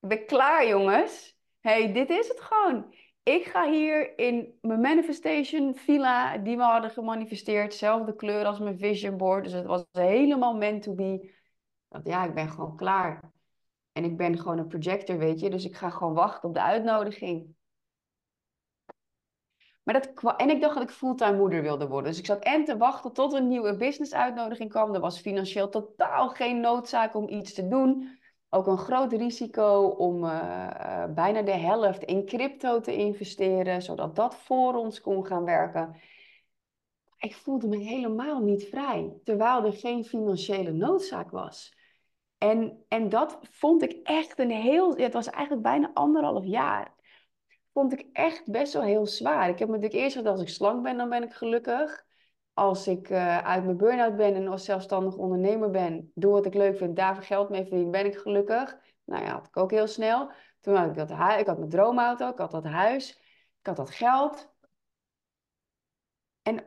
ik ben klaar jongens. Hey, dit is het gewoon. Ik ga hier in mijn manifestation villa die we hadden gemanifesteerd. Zelfde kleur als mijn vision board. Dus het was helemaal meant to be. Dat, ja, ik ben gewoon klaar. En ik ben gewoon een projector, weet je. Dus ik ga gewoon wachten op de uitnodiging. Maar dat en ik dacht dat ik fulltime moeder wilde worden. Dus ik zat en te wachten tot een nieuwe business uitnodiging kwam. Er was financieel totaal geen noodzaak om iets te doen. Ook een groot risico om uh, bijna de helft in crypto te investeren, zodat dat voor ons kon gaan werken. Ik voelde me helemaal niet vrij, terwijl er geen financiële noodzaak was. En, en dat vond ik echt een heel. Het was eigenlijk bijna anderhalf jaar vond ik echt best wel heel zwaar. Ik heb me natuurlijk eerst gedacht, als ik slank ben, dan ben ik gelukkig. Als ik uh, uit mijn burn-out ben en als zelfstandig ondernemer ben, doe wat ik leuk vind, daar geld mee verdienen, ben ik gelukkig. Nou ja, had ik ook heel snel. Toen had ik dat ik had mijn droomauto, ik had dat huis, ik had dat geld. En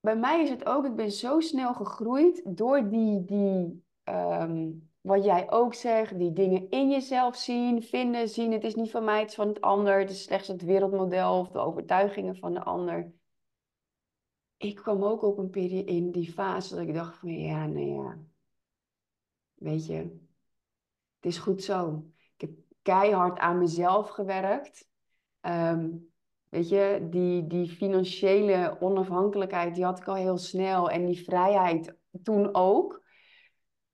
bij mij is het ook, ik ben zo snel gegroeid door die, die ehm, wat jij ook zegt, die dingen in jezelf zien, vinden, zien. Het is niet van mij, het is van het ander. Het is slechts het wereldmodel of de overtuigingen van de ander. Ik kwam ook op een periode in die fase dat ik dacht van ja, nee ja. Weet je, het is goed zo. Ik heb keihard aan mezelf gewerkt. Ehm, weet je, die, die financiële onafhankelijkheid, die had ik al heel snel. En die vrijheid toen ook.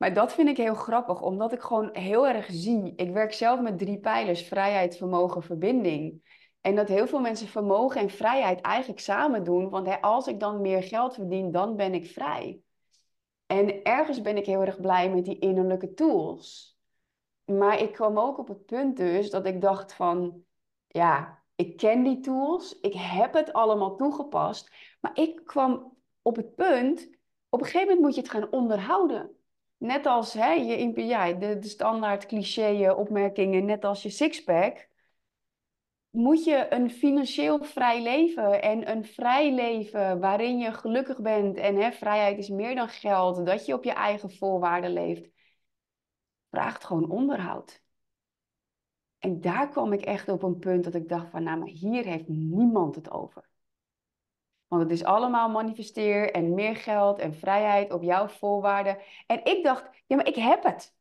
Maar dat vind ik heel grappig, omdat ik gewoon heel erg zie. Ik werk zelf met drie pijlers: vrijheid, vermogen, verbinding. En dat heel veel mensen vermogen en vrijheid eigenlijk samen doen. Want hè, als ik dan meer geld verdien, dan ben ik vrij. En ergens ben ik heel erg blij met die innerlijke tools. Maar ik kwam ook op het punt dus dat ik dacht van, ja, ik ken die tools, ik heb het allemaal toegepast, maar ik kwam op het punt, op een gegeven moment moet je het gaan onderhouden. Net als hè, je, ja, de, de standaard cliché opmerkingen, net als je sixpack moet je een financieel vrij leven en een vrij leven waarin je gelukkig bent en hè, vrijheid is meer dan geld, dat je op je eigen voorwaarden leeft, vraagt gewoon onderhoud. En daar kwam ik echt op een punt dat ik dacht van, nou, maar hier heeft niemand het over. Want het is allemaal manifesteer en meer geld en vrijheid op jouw voorwaarden. En ik dacht, ja, maar ik heb het.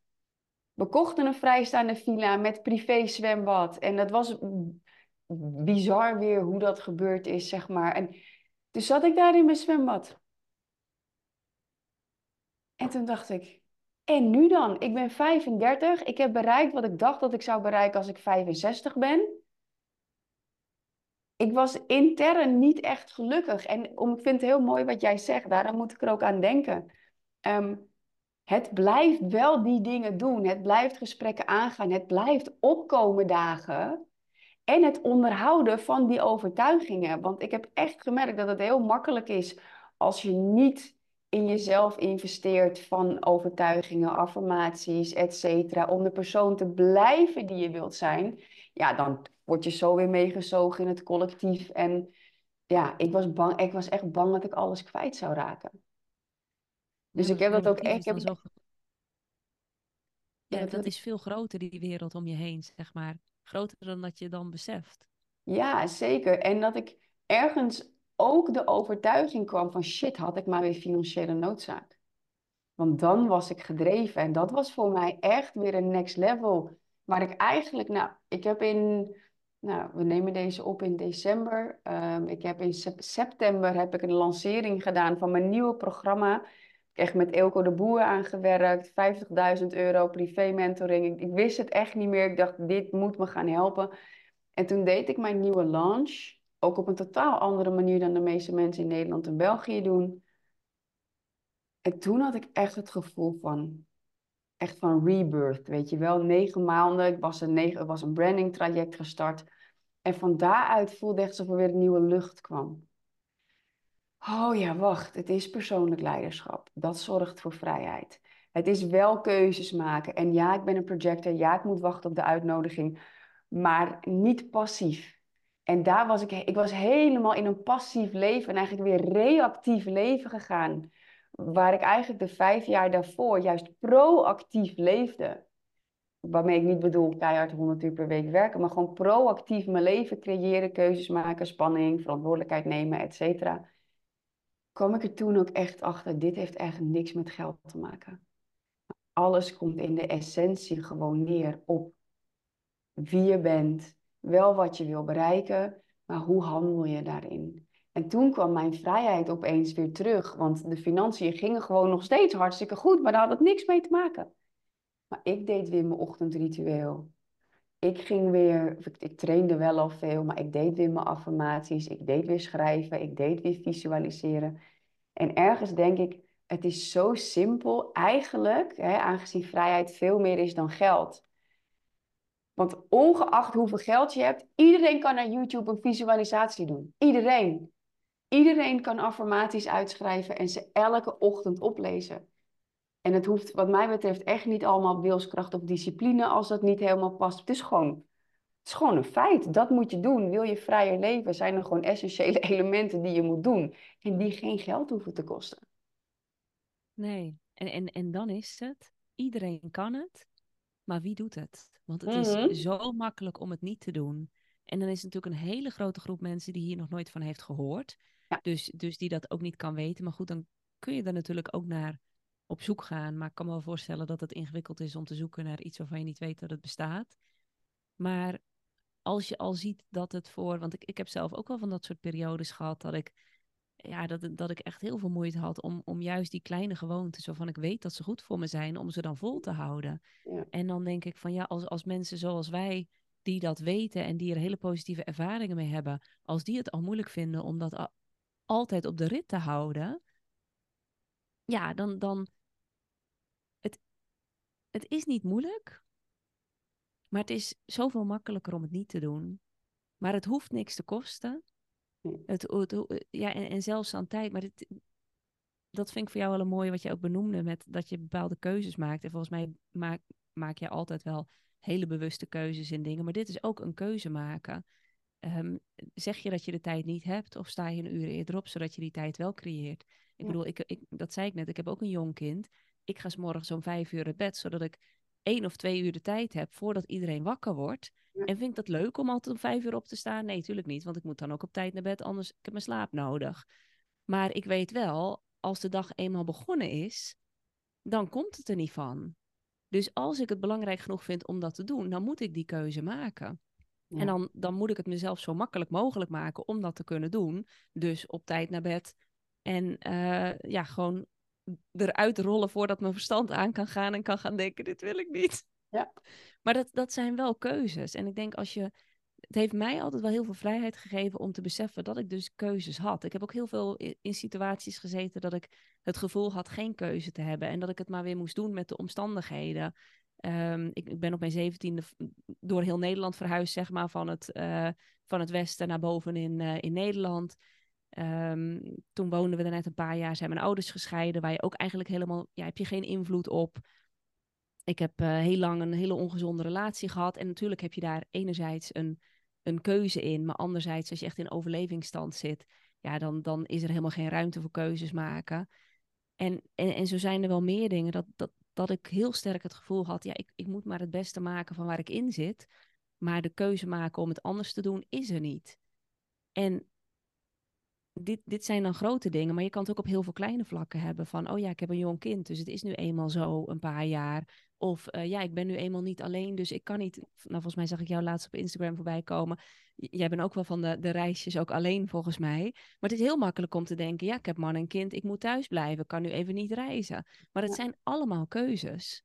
We kochten een vrijstaande villa met privé zwembad. En dat was bizar weer hoe dat gebeurd is, zeg maar. En dus zat ik daar in mijn zwembad. En toen dacht ik, en nu dan? Ik ben 35, ik heb bereikt wat ik dacht dat ik zou bereiken als ik 65 ben. Ik was intern niet echt gelukkig. En om, ik vind het heel mooi wat jij zegt, daar moet ik er ook aan denken. Ehm, het blijft wel die dingen doen. Het blijft gesprekken aangaan. Het blijft opkomen dagen. En het onderhouden van die overtuigingen. Want ik heb echt gemerkt dat het heel makkelijk is als je niet in jezelf investeert van overtuigingen, affirmaties, et cetera, om de persoon te blijven die je wilt zijn, ja, dan word je zo weer meegezogen in het collectief. En ja, ik was bang, ik was echt bang dat ik alles kwijt zou raken. Dus ik heb dat ook echt. Heb... Ja, dat is veel groter, die wereld om je heen, zeg maar groter dan dat je dan beseft. Ja, zeker. En dat ik ergens ook de overtuiging kwam van shit, had ik maar weer financiële noodzaak. Want dan was ik gedreven en dat was voor mij echt weer een next level. Waar ik eigenlijk, nou, ik heb in, nou, we nemen deze op in december. Um, ik heb in september heb ik een lancering gedaan van mijn nieuwe programma echt met Elko de Boer aangewerkt. 50.000 euro privé mentoring. Ik, ik, wist het echt niet meer. Ik dacht, dit moet me gaan helpen. En toen deed ik mijn nieuwe launch. Ook op een totaal andere manier dan de meeste mensen in Nederland en België doen. En toen had ik echt het gevoel van, echt van rebirth, weet je wel. Negen maanden, ik was een, was een branding traject gestart. En van daaruit voelde echt alsof er weer nieuwe lucht kwam. Oh ja, wacht, het is persoonlijk leiderschap. Dat zorgt voor vrijheid. Het is wel keuzes maken. En ja, ik ben een projector. Ja, ik moet wachten op de uitnodiging. Maar niet passief. En daar was ik, ik was helemaal in een passief leven en eigenlijk weer reactief leven gegaan. Waar ik eigenlijk de vijf jaar daarvoor juist proactief leefde. Waarmee ik niet bedoel keihard 100 uur per week werken, maar gewoon proactief mijn leven creëren, keuzes maken, spanning, verantwoordelijkheid nemen, et cetera kwam ik er toen ook echt achter, dit heeft eigenlijk niks met geld te maken. Alles komt in de essentie gewoon neer op wie je bent, wel wat je wil bereiken, maar hoe handel je daarin? En toen kwam mijn vrijheid opeens weer terug, want de financiën gingen gewoon nog steeds hartstikke goed, maar daar had het niks mee te maken. Maar ik deed weer mijn ochtendritueel. Ik ging weer, ik trainde wel al veel, maar ik deed weer mijn affirmaties, ik deed weer schrijven, ik deed weer visualiseren. En ergens denk ik, het is zo simpel eigenlijk, hè, aangezien vrijheid veel meer is dan geld. Want ongeacht hoeveel geld je hebt, iedereen kan naar YouTube een visualisatie doen. Iedereen. Iedereen kan affirmaties uitschrijven en ze elke ochtend oplezen. En het hoeft wat mij betreft echt niet allemaal wilskracht of discipline als dat niet helemaal past. Het is gewoon, het is gewoon een feit. Dat moet je doen. Wil je vrijer leven, zijn er gewoon essentiële elementen die je moet doen. En die geen geld hoeven te kosten. Nee, en, en, en dan is het, iedereen kan het, maar wie doet het? Want het is mhm. zo makkelijk om het niet te doen. En dan is natuurlijk een hele grote groep mensen die hier nog nooit van heeft gehoord. Dus, dus die dat ook niet kan weten. Maar goed, dan kun je er natuurlijk ook naar op zoek gaan. Maar ik kan me wel voorstellen dat het ingewikkeld is om te zoeken naar iets waarvan je niet weet dat het bestaat. Maar als je al ziet dat het voor. Want ik, ik heb zelf ook wel van dat soort periodes gehad dat ik. Ja, dat, dat ik echt heel veel moeite had om, om juist die kleine gewoontes waarvan ik weet dat ze goed voor me zijn, om ze dan vol te houden. Ja. En dan denk ik van ja, als, als mensen zoals wij, die dat weten en die er hele positieve ervaringen mee hebben, als die het al moeilijk vinden om dat altijd op de rit te houden, ja, dan, dan het, het is niet moeilijk, maar het is zoveel makkelijker om het niet te doen. Maar het hoeft niks te kosten. Het, ja, en, en zelfs aan tijd. Maar het, dat vind ik voor jou wel een mooie wat je ook benoemde met dat je bepaalde keuzes maakt. En volgens mij maak, maak je altijd wel hele bewuste keuzes in dingen. Maar dit is ook een keuze maken. Ehm, zeg je dat je de tijd niet hebt of sta je een uur eerder op zodat je die tijd wel creëert? Ik bedoel, ik, ik, dat zei ik net, ik heb ook een jong kind. Ik ga s morgens om vijf uur uit bed, zodat ik één of twee uur de tijd heb voordat iedereen wakker wordt. En vind ik dat leuk om altijd om vijf uur op te staan? Nee, natuurlijk niet, want ik moet dan ook op tijd naar bed, anders ik heb mijn slaap nodig. Maar ik weet wel, als de dag eenmaal begonnen is, dan komt het er niet van. Dus als ik het belangrijk genoeg vind om dat te doen, dan moet ik die keuze maken. En dan, dan moet ik het mezelf zo makkelijk mogelijk maken om dat te kunnen doen. Dus op tijd naar bed. En uh, ja, gewoon eruit rollen voordat mijn verstand aan kan gaan en kan gaan denken, dit wil ik niet. Ja. Maar dat, dat zijn wel keuzes. En ik denk als je. Het heeft mij altijd wel heel veel vrijheid gegeven om te beseffen dat ik dus keuzes had. Ik heb ook heel veel in situaties gezeten dat ik het gevoel had geen keuze te hebben. En dat ik het maar weer moest doen met de omstandigheden. Um, ik, ik, ben op mijn zeventiende door heel Nederland verhuisd, zeg maar, van het, uh, van het westen naar boven in, uh, in Nederland. Um, toen woonden we er net een paar jaar, zijn mijn ouders gescheiden, waar je ook eigenlijk helemaal, ja, heb je geen invloed op. Ik heb uh, heel lang een hele ongezonde relatie gehad. En natuurlijk heb je daar enerzijds een, een keuze in, maar anderzijds, als je echt in overlevingsstand zit, ja, dan, dan is er helemaal geen ruimte voor keuzes maken. En, en, en zo zijn er wel meer dingen dat, dat, dat ik heel sterk het gevoel had, ja, ik, ik moet maar het beste maken van waar ik in zit. Maar de keuze maken om het anders te doen, is er niet. En dit, dit zijn dan grote dingen, maar je kan het ook op heel veel kleine vlakken hebben. Van, oh ja, ik heb een jong kind, dus het is nu eenmaal zo een paar jaar. Of uh, ja, ik ben nu eenmaal niet alleen, dus ik kan niet. Nou, volgens mij zag ik jou laatst op Instagram voorbij komen. Jij bent ook wel van de, de reisjes ook alleen, volgens mij. Maar het is heel makkelijk om te denken: ja, ik heb man en kind, ik moet thuis blijven, ik kan nu even niet reizen. Maar het zijn allemaal keuzes.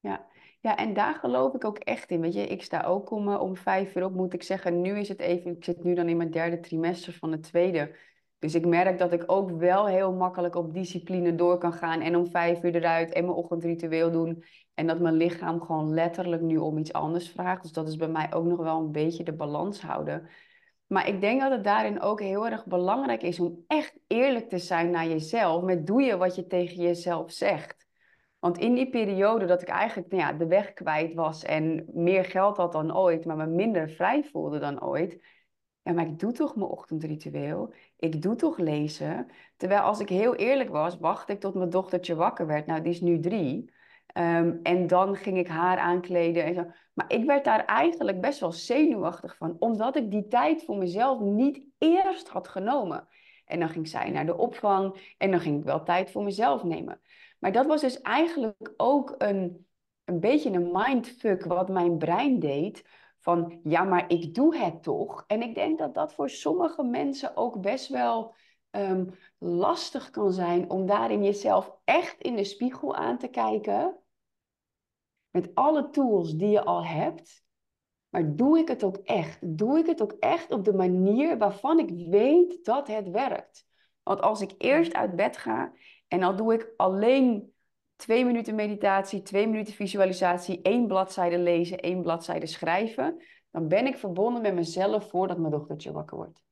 Ja. ja, en daar geloof ik ook echt in. Weet je, ik sta ook om, uh, om vijf uur op, moet ik zeggen. Nu is het even, ik zit nu dan in mijn derde trimester van het tweede. Dus ik merk dat ik ook wel heel makkelijk op discipline door kan gaan en om vijf uur eruit en mijn ochtendritueel doen. En dat mijn lichaam gewoon letterlijk nu om iets anders vraagt. Dus dat is bij mij ook nog wel een beetje de balans houden. Maar ik denk dat het daarin ook heel erg belangrijk is om echt eerlijk te zijn naar jezelf. Met doe je wat je tegen jezelf zegt. Want in die periode dat ik eigenlijk nou ja, de weg kwijt was en meer geld had dan ooit, maar me minder vrij voelde dan ooit. Ja, maar ik doe toch mijn ochtendritueel ik doe toch lezen. Terwijl als ik heel eerlijk was, wachtte ik tot mijn dochtertje wakker werd. Nou, die is nu drie. Ehm, en dan ging ik haar aankleden en zo. Maar ik werd daar eigenlijk best wel zenuwachtig van, omdat ik die tijd voor mezelf niet eerst had genomen. En dan ging zij naar de opvang en dan ging ik wel tijd voor mezelf nemen. Maar dat was dus eigenlijk ook een, een beetje een mindfuck wat mijn brein deed van ja, maar ik doe het toch. En ik denk dat dat voor sommige mensen ook best wel ehm, lastig kan zijn om daarin jezelf echt in de spiegel aan te kijken. Met alle tools die je al hebt. Maar doe ik het ook echt? Doe ik het ook echt op de manier waarvan ik weet dat het werkt? Want als ik eerst uit bed ga en dan doe ik alleen twee minuten meditatie, twee minuten visualisatie, één bladzijde lezen, één bladzijde schrijven, dan ben ik verbonden met mezelf voordat mijn dochtertje wakker wordt.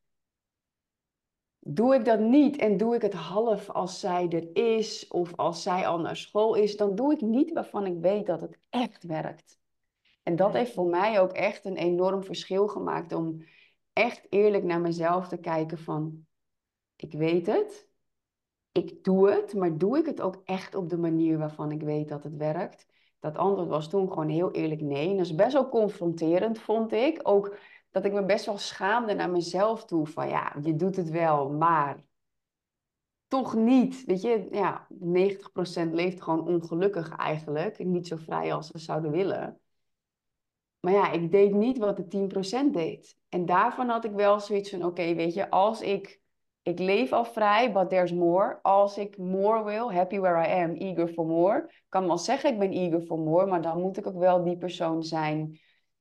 Doe ik dat niet en doe ik het half als zij er is of als zij al naar school is, dan doe ik niet waarvan ik weet dat het echt werkt. En dat heeft voor mij ook echt een enorm verschil gemaakt om echt eerlijk naar mezelf te kijken van, ik weet het, ik doe het, maar doe ik het ook echt op de manier waarvan ik weet dat het werkt? Dat antwoord was toen gewoon heel eerlijk nee. Dat is best wel confronterend, vond ik. Ook dat ik me best wel schaamde naar mezelf toe. Van ja, je doet het wel, maar toch niet. Weet je, ja, 90% leeft gewoon ongelukkig eigenlijk. Niet zo vrij als ze zouden willen. Maar ja, ik deed niet wat de 10% deed. En daarvan had ik wel zoiets van: oké, weet je, als ik ik leef al vrij, but there's more. Als ik more wil, happy where I am, eager for more. Ik kan wel zeggen ik ben eager for more, maar dan moet ik ook wel die persoon zijn.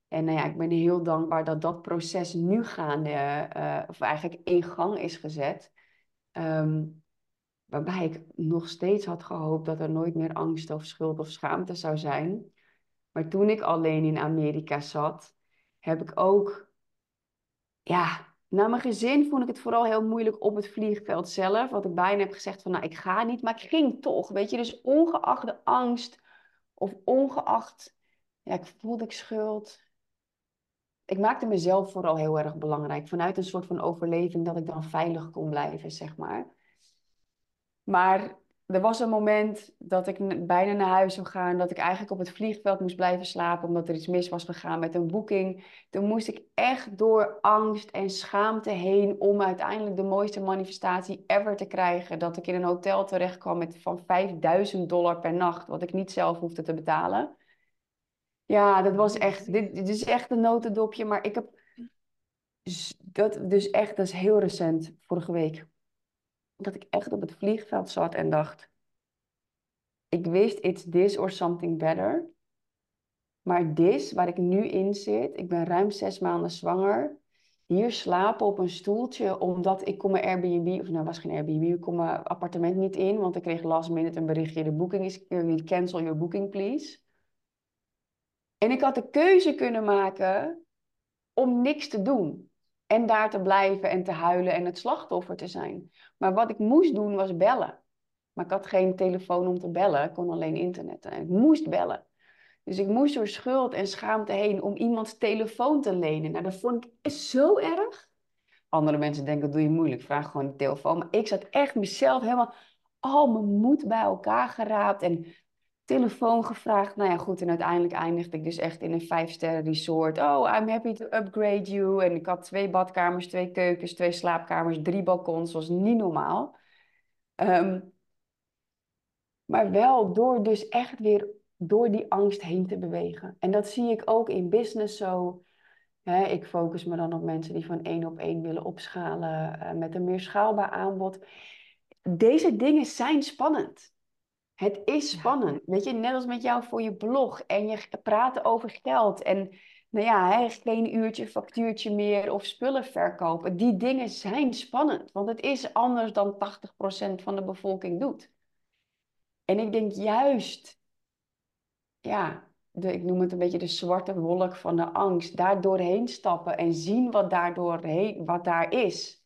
En nou ja, ik ben heel dankbaar dat dat proces nu gaande, uh, of eigenlijk in gang is gezet. Ehm, waarbij ik nog steeds had gehoopt dat er nooit meer angst of schuld of schaamte zou zijn. Maar toen ik alleen in Amerika zat, heb ik ook ja, naar mijn gezin vond ik het vooral heel moeilijk op het vliegveld zelf. Wat ik bijna heb gezegd van, nou, ik ga niet, maar ik ging toch. Weet je, dus ongeacht de angst of ongeacht, ja, ik voelde ik schuld. Ik maakte mezelf vooral heel erg belangrijk. Vanuit een soort van overleving dat ik dan veilig kon blijven, zeg maar. Maar er was een moment dat ik bijna naar huis zou gaan, dat ik eigenlijk op het vliegveld moest blijven slapen omdat er iets mis was gegaan met een boeking. Toen moest ik echt door angst en schaamte heen om uiteindelijk de mooiste manifestatie ever te krijgen. Dat ik in een hotel terecht kwam met van 5000 dollar per nacht, wat ik niet zelf hoefde te betalen. Ja, dat was echt, dit, dit is echt een notendopje, maar ik heb dat dus echt, dat is heel recent, vorige week dat ik echt op het vliegveld zat en dacht: ik wist it's this or something better. Maar this, waar ik nu in zit, ik ben ruim zes maanden zwanger. Hier slapen op een stoeltje, omdat ik kon mijn Airbnb, of nou was geen Airbnb, ik kon mijn appartement niet in, want ik kreeg last minute een berichtje, de boeking is, cancel your booking please. En ik had de keuze kunnen maken om niks te doen. En daar te blijven en te huilen en het slachtoffer te zijn. Maar wat ik moest doen was bellen. Maar ik had geen telefoon om te bellen. Ik kon alleen internet. En ik moest bellen. Dus ik moest door schuld en schaamte heen om iemands telefoon te lenen. Nou, dat vond ik zo erg. Andere mensen denken, doe je moeilijk. Vraag gewoon de telefoon. Maar ik zat echt mezelf helemaal al mijn moed bij elkaar geraapt. En telefoon gevraagd. Nou ja, goed. En uiteindelijk eindigde ik dus echt in een vijfsterren resort. Oh, I'm happy to upgrade you. En ik had twee badkamers, twee keukens, twee slaapkamers, drie balkons. Dat was niet normaal. Ehm, maar wel door dus echt weer door die angst heen te bewegen. En dat zie ik ook in business zo. Ik focus me dan op mensen die van één op één willen opschalen uh, met een meer schaalbaar aanbod. Deze dingen zijn spannend. Het is spannend. Weet je, net als met jou voor je blog en je praten over geld en nou ja, hè, geen uurtje, factuurtje meer of spullen verkopen. Die dingen zijn spannend, want het is anders dan 80% van de bevolking doet. En ik denk juist, ja, de, ik noem het een beetje de zwarte wolk van de angst, daar doorheen stappen en zien wat, daardoor wat daar is.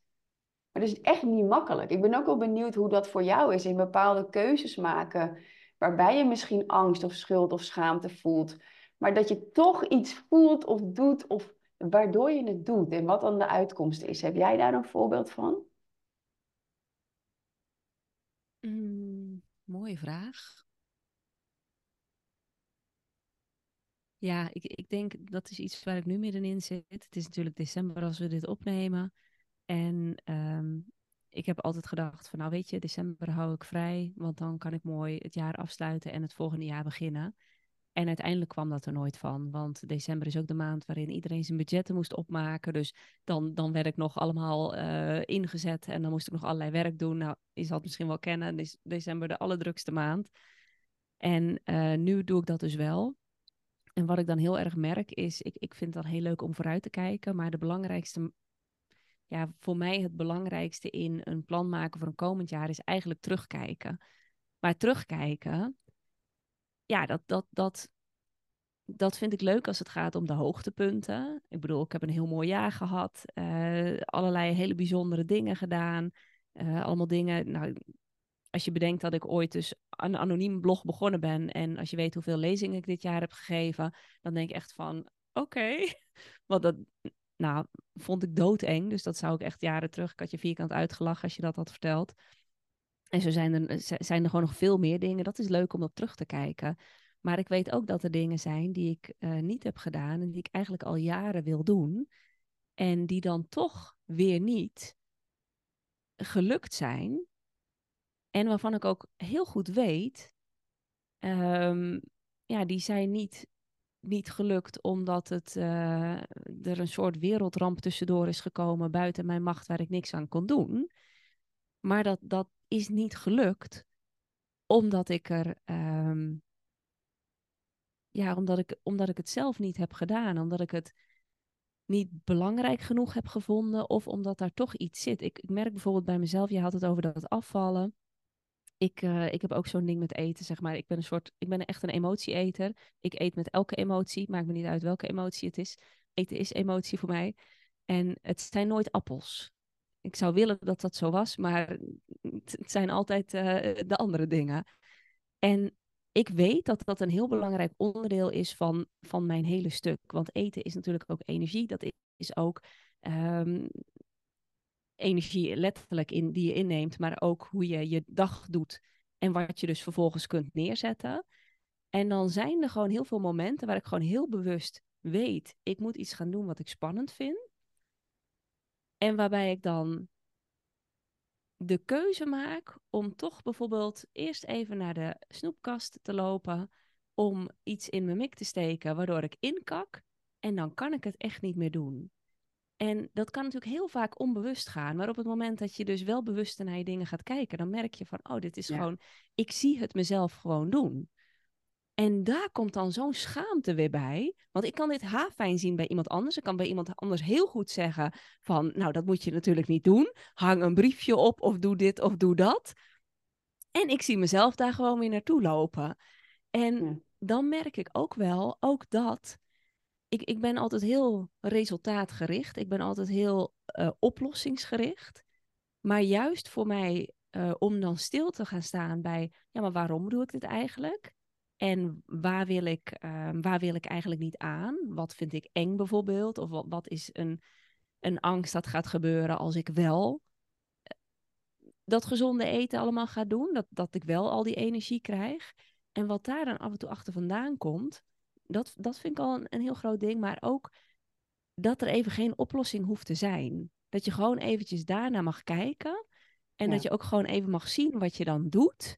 Maar dat is echt niet makkelijk. Ik ben ook wel benieuwd hoe dat voor jou is in bepaalde keuzes maken, waarbij je misschien angst of schuld of schaamte voelt, maar dat je toch iets voelt of doet of waardoor je het doet en wat dan de uitkomst is. Heb jij daar een voorbeeld van? Mm, mooie vraag. Ja, ik, ik denk dat is iets waar ik nu middenin zit. Het is natuurlijk december als we dit opnemen. En ehm, ik heb altijd gedacht van, nou weet je, december hou ik vrij, want dan kan ik mooi het jaar afsluiten en het volgende jaar beginnen. En uiteindelijk kwam dat er nooit van, want december is ook de maand waarin iedereen zijn budgetten moest opmaken. Dus dan, dan werd ik nog allemaal uh, ingezet en dan moest ik nog allerlei werk doen. Nou, je zal het misschien wel kennen, is december de allerdrukste maand. En uh, nu doe ik dat dus wel. En wat ik dan heel erg merk is, ik, ik vind het dan heel leuk om vooruit te kijken, maar de belangrijkste ja, voor mij het belangrijkste in een plan maken voor een komend jaar is eigenlijk terugkijken. Maar terugkijken, ja, dat, dat, dat, dat vind ik leuk als het gaat om de hoogtepunten. Ik bedoel, ik heb een heel mooi jaar gehad, uh, allerlei hele bijzondere dingen gedaan. Uh, allemaal dingen, nou, als je bedenkt dat ik ooit dus een anoniem blog begonnen ben en als je weet hoeveel lezingen ik dit jaar heb gegeven, dan denk ik echt van, oké, want dat, nou, vond ik doodeng. Dus dat zou ik echt jaren terug. Ik had je vierkant uitgelachen als je dat had verteld. En zo zijn er, zijn er gewoon nog veel meer dingen. Dat is leuk om op terug te kijken. Maar ik weet ook dat er dingen zijn die ik uh, niet heb gedaan en die ik eigenlijk al jaren wil doen. En die dan toch weer niet gelukt zijn. En waarvan ik ook heel goed weet, um, ja, die zijn niet niet gelukt omdat het, uh, er een soort wereldramp tussendoor is gekomen buiten mijn macht waar ik niks aan kon doen. Maar dat, dat is niet gelukt omdat ik er. Um, ja, omdat ik, omdat ik het zelf niet heb gedaan. Omdat ik het niet belangrijk genoeg heb gevonden. Of omdat daar toch iets zit. Ik, ik merk bijvoorbeeld bij mezelf, je had het over dat afvallen ik, uh, ik heb ook zo'n ding met eten, zeg maar. Ik ben een soort, ik ben echt een emotieeter. Ik eet met elke emotie, maakt me niet uit welke emotie het is. Eten is emotie voor mij. En het zijn nooit appels. Ik zou willen dat dat zo was, maar het zijn altijd uh, de andere dingen. En ik weet dat dat een heel belangrijk onderdeel is van, van mijn hele stuk. Want eten is natuurlijk ook energie. Dat is ook um, energie letterlijk in, die je inneemt, maar ook hoe je je dag doet en wat je dus vervolgens kunt neerzetten. En dan zijn er gewoon heel veel momenten waar ik gewoon heel bewust weet, ik moet iets gaan doen wat ik spannend vind. En waarbij ik dan de keuze maak om toch bijvoorbeeld eerst even naar de snoepkast te lopen, om iets in mijn mik te steken, waardoor ik inkak. En dan kan ik het echt niet meer doen. En dat kan natuurlijk heel vaak onbewust gaan. Maar op het moment dat je dus wel bewust naar je dingen gaat kijken, dan merk je van, oh, dit is gewoon, ik zie het mezelf gewoon doen. En daar komt dan zo'n schaamte weer bij. Want ik kan dit fijn zien bij iemand anders. Ik kan bij iemand anders heel goed zeggen van, nou, dat moet je natuurlijk niet doen. Hang een briefje op of doe dit of doe dat. En ik zie mezelf daar gewoon weer naartoe lopen. En dan merk ik ook wel, ook dat ik, ik ben altijd heel resultaatgericht. Ik ben altijd heel uh, oplossingsgericht. Maar juist voor mij, uh, om dan stil te gaan staan bij, ja, maar waarom doe ik dit eigenlijk? En waar wil ik, uh, waar wil ik eigenlijk niet aan? Wat vind ik eng bijvoorbeeld? Of wat, wat is een, een angst dat gaat gebeuren als ik wel eh, dat gezonde eten allemaal ga doen? Dat, dat ik wel al die energie krijg? En wat daar dan af en toe achter vandaan komt, dat, dat vind ik al een, een heel groot ding. Maar ook dat er even geen oplossing hoeft te zijn. Dat je gewoon eventjes daarna mag kijken. En dat je ook gewoon even mag zien wat je dan doet.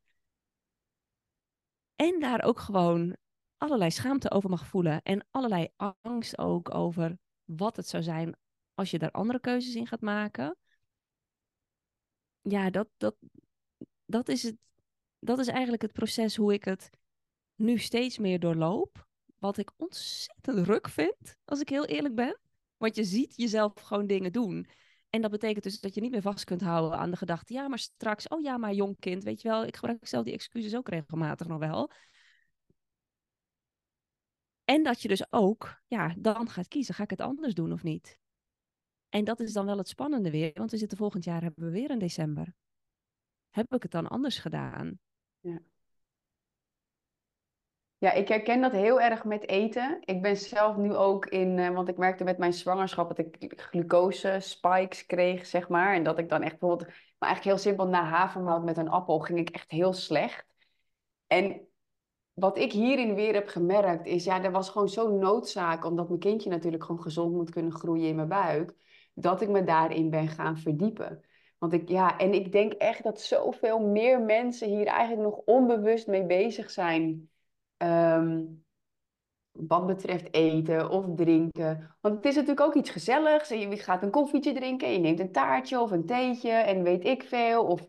En daar ook gewoon allerlei schaamte over mag voelen. En allerlei angst ook over wat het zou zijn als je daar andere keuzes in gaat maken. Ja, dat, dat, dat, is, het, dat is eigenlijk het proces hoe ik het nu steeds meer doorloop. Wat ik ontzettend ruk vind, als ik heel eerlijk ben. Want je ziet jezelf gewoon dingen doen. En dat betekent dus dat je niet meer vast kunt houden aan de gedachte, ja, maar straks, oh ja, maar jong kind, weet je wel, ik gebruik zelf die excuses ook regelmatig nog wel. En dat je dus ook, ja, dan gaat kiezen, ga ik het anders doen of niet? En dat is dan wel het spannende weer, want we zitten volgend jaar, hebben we weer in december. Heb ik het dan anders gedaan? Ja. Ja, ik herken dat heel erg met eten. Ik ben zelf nu ook in, uh, want ik merkte met mijn zwangerschap dat ik glucose spikes kreeg, zeg maar. En dat ik dan echt bijvoorbeeld, maar eigenlijk heel simpel, na havermout met een appel ging ik echt heel slecht. En wat ik hierin weer heb gemerkt is, ja, er was gewoon zo'n noodzaak, omdat mijn kindje natuurlijk gewoon gezond moet kunnen groeien in mijn buik, dat ik me daarin ben gaan verdiepen. Want ik, ja, en ik denk echt dat zoveel meer mensen hier eigenlijk nog onbewust mee bezig zijn Um, wat betreft eten of drinken. Want het is natuurlijk ook iets gezelligs. En je gaat een koffietje drinken, je neemt een taartje of een theetje en weet ik veel. Of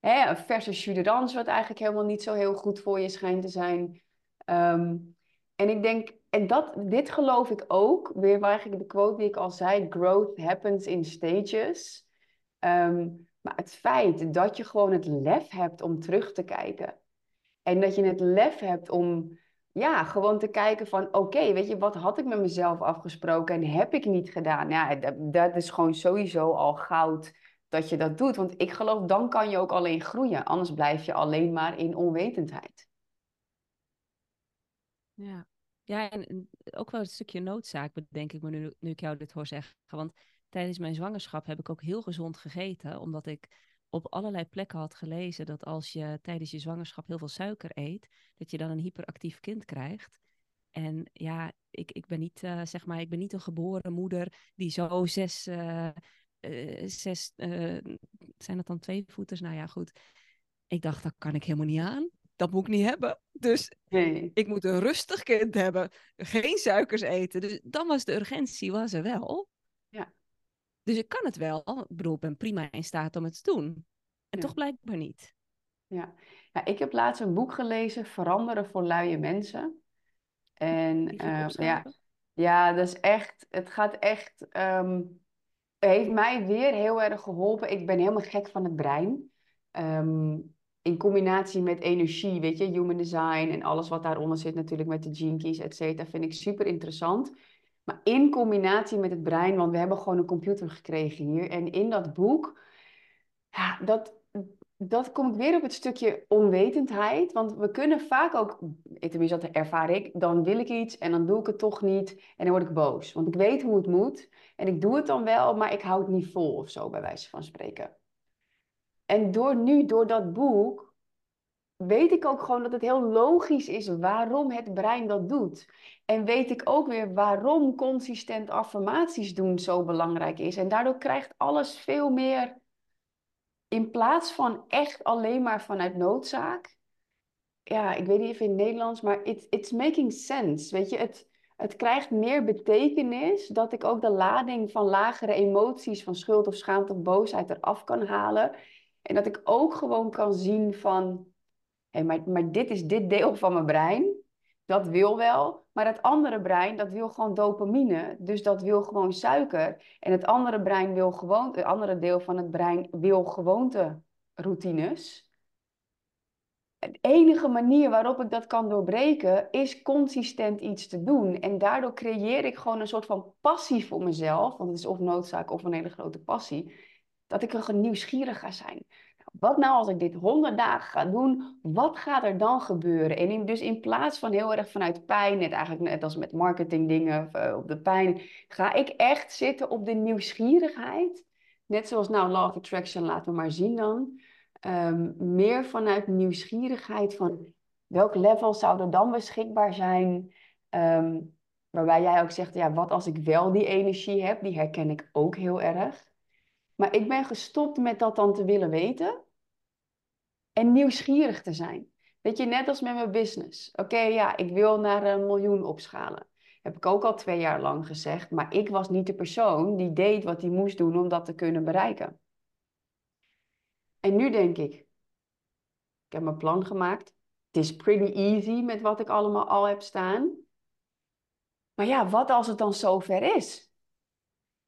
hè, een verse jus wat eigenlijk helemaal niet zo heel goed voor je schijnt te zijn. Um, en ik denk, en dat, dit geloof ik ook, weer waar eigenlijk de quote die ik al zei, growth happens in stages. Um, maar het feit dat je gewoon het lef hebt om terug te kijken. En dat je het lef hebt om ja, gewoon te kijken van oké, weet je, wat had ik met mezelf afgesproken en heb ik niet gedaan? Ja, dat, dat is gewoon sowieso al goud dat je dat doet. Want ik geloof, dan kan je ook alleen groeien. Anders blijf je alleen maar in onwetendheid. Ja, ja en ook wel een stukje noodzaak, bedenk ik me nu, nu ik jou dit hoor zeggen. Want tijdens mijn zwangerschap heb ik ook heel gezond gegeten, omdat ik op allerlei plekken had gelezen dat als je tijdens je zwangerschap heel veel suiker eet, dat je dan een hyperactief kind krijgt. En ja, ik, ik ben niet, uh, zeg maar, ik ben niet een geboren moeder die zo zes, uh, uh, zes zijn dat dan twee voeters? Nou ja, goed. Ik dacht, dat kan ik helemaal niet aan. Dat moet ik niet hebben. Dus nee. ik moet een rustig kind hebben. Geen suikers eten. Dus dan was de urgentie was er wel. Dus ik kan het wel. Ik bedoel, ik ben prima in staat om het te doen. En toch blijkbaar niet. Ja. ja, ik heb laatst een boek gelezen, Veranderen voor luie mensen. En uh, ja, ja, dat is echt, het gaat echt, um, heeft mij weer heel erg geholpen. Ik ben helemaal gek van het brein. Um, in combinatie met energie, weet je, human design en alles wat daaronder zit natuurlijk met de gene keys, et cetera, vind ik super interessant. Maar in combinatie met het brein, want we hebben gewoon een computer gekregen hier. En in dat boek, ja, dat, dat kom ik weer op het stukje onwetendheid. Want we kunnen vaak ook, tenminste dat ervaar ik, dan wil ik iets en dan doe ik het toch niet. En dan word ik boos. Want ik weet hoe het moet. En ik doe het dan wel, maar ik hou het niet vol of zo, bij wijze van spreken. En door nu, door dat boek, weet ik ook gewoon dat het heel logisch is waarom het brein dat doet. En weet ik ook weer waarom consistent affirmaties doen zo belangrijk is. En daardoor krijgt alles veel meer, in plaats van echt alleen maar vanuit noodzaak. Ja, ik weet niet even in het Nederlands, maar it, it's making sense. Weet je, het, het krijgt meer betekenis dat ik ook de lading van lagere emoties, van schuld of schaamte of boosheid eraf kan halen. En dat ik ook gewoon kan zien van, maar, maar dit is dit deel van mijn brein. Dat wil wel, maar het andere brein, dat wil gewoon dopamine. Dus dat wil gewoon suiker. En het andere brein wil gewoon, het andere deel van het brein wil gewoonte routines. De enige manier waarop ik dat kan doorbreken is consistent iets te doen. En daardoor creëer ik gewoon een soort van passie voor mezelf. Want het is of noodzaak of een hele grote passie. Dat ik er nieuwsgierig ga zijn. Wat nou als ik dit honderd dagen ga doen? Wat gaat er dan gebeuren? En dus in plaats van heel erg vanuit pijn, net eigenlijk net als met marketingdingen uh, op de pijn, ga ik echt zitten op de nieuwsgierigheid. Net zoals nou Law of Attraction, laten we maar zien dan. Um, meer vanuit nieuwsgierigheid van welk level zou er dan beschikbaar zijn? Um, waarbij jij ook zegt, ja, wat als ik wel die energie heb? Die herken ik ook heel erg. Maar ik ben gestopt met dat dan te willen weten en nieuwsgierig te zijn. Weet je, net als met mijn business. Oké, ja, ik wil naar een miljoen opschalen. Heb ik ook al twee jaar lang gezegd. Maar ik was niet de persoon die deed wat hij moest doen om dat te kunnen bereiken. En nu denk ik, ik heb mijn plan gemaakt. Het is pretty easy met wat ik allemaal al heb staan. Maar ja, wat als het dan zover is?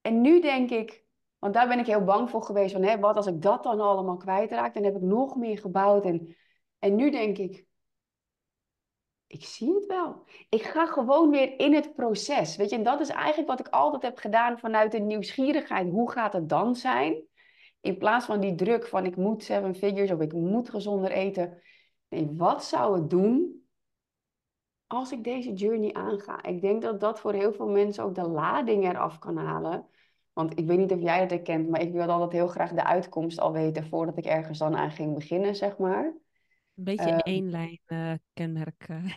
En nu denk ik, want daar ben ik heel bang voor geweest. Van, hé, wat als ik dat dan allemaal kwijtraak? Dan heb ik nog meer gebouwd. En, en nu denk ik, ik zie het wel. Ik ga gewoon weer in het proces. Weet je, en dat is eigenlijk wat ik altijd heb gedaan vanuit de nieuwsgierigheid. Hoe gaat het dan zijn? In plaats van die druk van ik moet seven figures of ik moet gezonder eten. Nee, wat zou het doen als ik deze journey aanga? Ik denk dat dat voor heel veel mensen ook de lading eraf kan halen. Want ik weet niet of jij dat herkent, maar ik wilde altijd heel graag de uitkomst al weten voordat ik ergens dan aan ging beginnen, zeg maar. Een beetje uh, één lijn uh, kenmerk. Uh,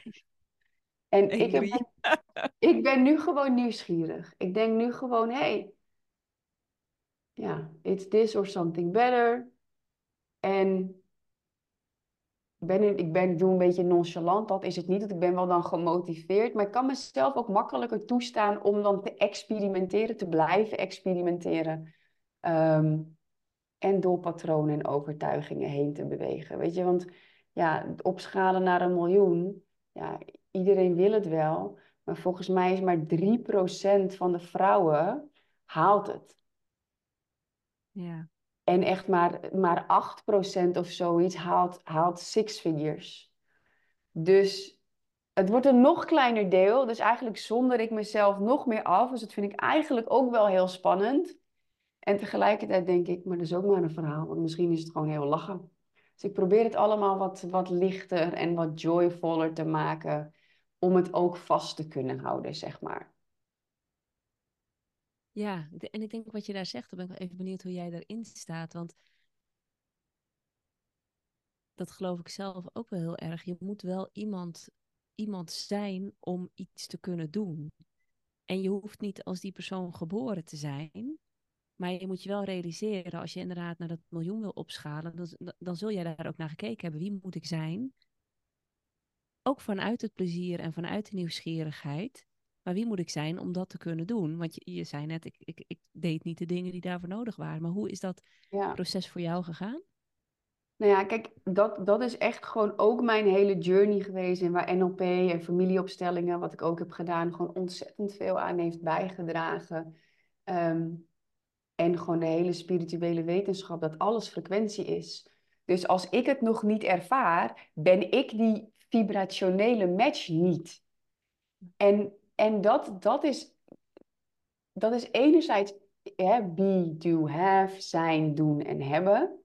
en ik, heb, ik ben nu gewoon nieuwsgierig. Ik denk nu gewoon, hey, ja, it's this or something better. En ben, ik ben, doe een beetje nonchalant, dat is het niet. Dat ik ben wel dan gemotiveerd, maar ik kan mezelf ook makkelijker toestaan om dan te experimenteren, te blijven experimenteren. Um, en door patronen en overtuigingen heen te bewegen. Weet je, want ja, opschalen naar een miljoen, ja, iedereen wil het wel. Maar volgens mij is maar 3% van de vrouwen haalt het. Ja. En echt maar, maar 8% of zoiets haalt, haalt six figures. Dus het wordt een nog kleiner deel. Dus eigenlijk zonder ik mezelf nog meer af. Dus dat vind ik eigenlijk ook wel heel spannend. En tegelijkertijd denk ik, maar dat is ook maar een verhaal. Want misschien is het gewoon heel lachen. Dus ik probeer het allemaal wat, wat lichter en wat joyvoller te maken. Om het ook vast te kunnen houden, zeg maar. Ja, en ik denk wat je daar zegt, dan ben ik wel even benieuwd hoe jij daarin staat. Want dat geloof ik zelf ook wel heel erg. Je moet wel iemand, iemand zijn om iets te kunnen doen. En je hoeft niet als die persoon geboren te zijn. Maar je moet je wel realiseren, als je inderdaad naar dat miljoen wil opschalen, dan, dan zul jij daar ook naar gekeken hebben. Wie moet ik zijn? Ook vanuit het plezier en vanuit de nieuwsgierigheid. Maar wie moet ik zijn om dat te kunnen doen? Want je, je zei net, ik, ik, ik deed niet de dingen die daarvoor nodig waren. Maar hoe is dat proces voor jou gegaan? Nou ja, kijk, dat, dat is echt gewoon ook mijn hele journey geweest. En waar NLP en familieopstellingen, wat ik ook heb gedaan, gewoon ontzettend veel aan heeft bijgedragen. Ehm, en gewoon de hele spirituele wetenschap, dat alles frequentie is. Dus als ik het nog niet ervaar, ben ik die vibrationele match niet. En en dat, dat is dat is enerzijds hè, be, do, have, zijn, doen en hebben.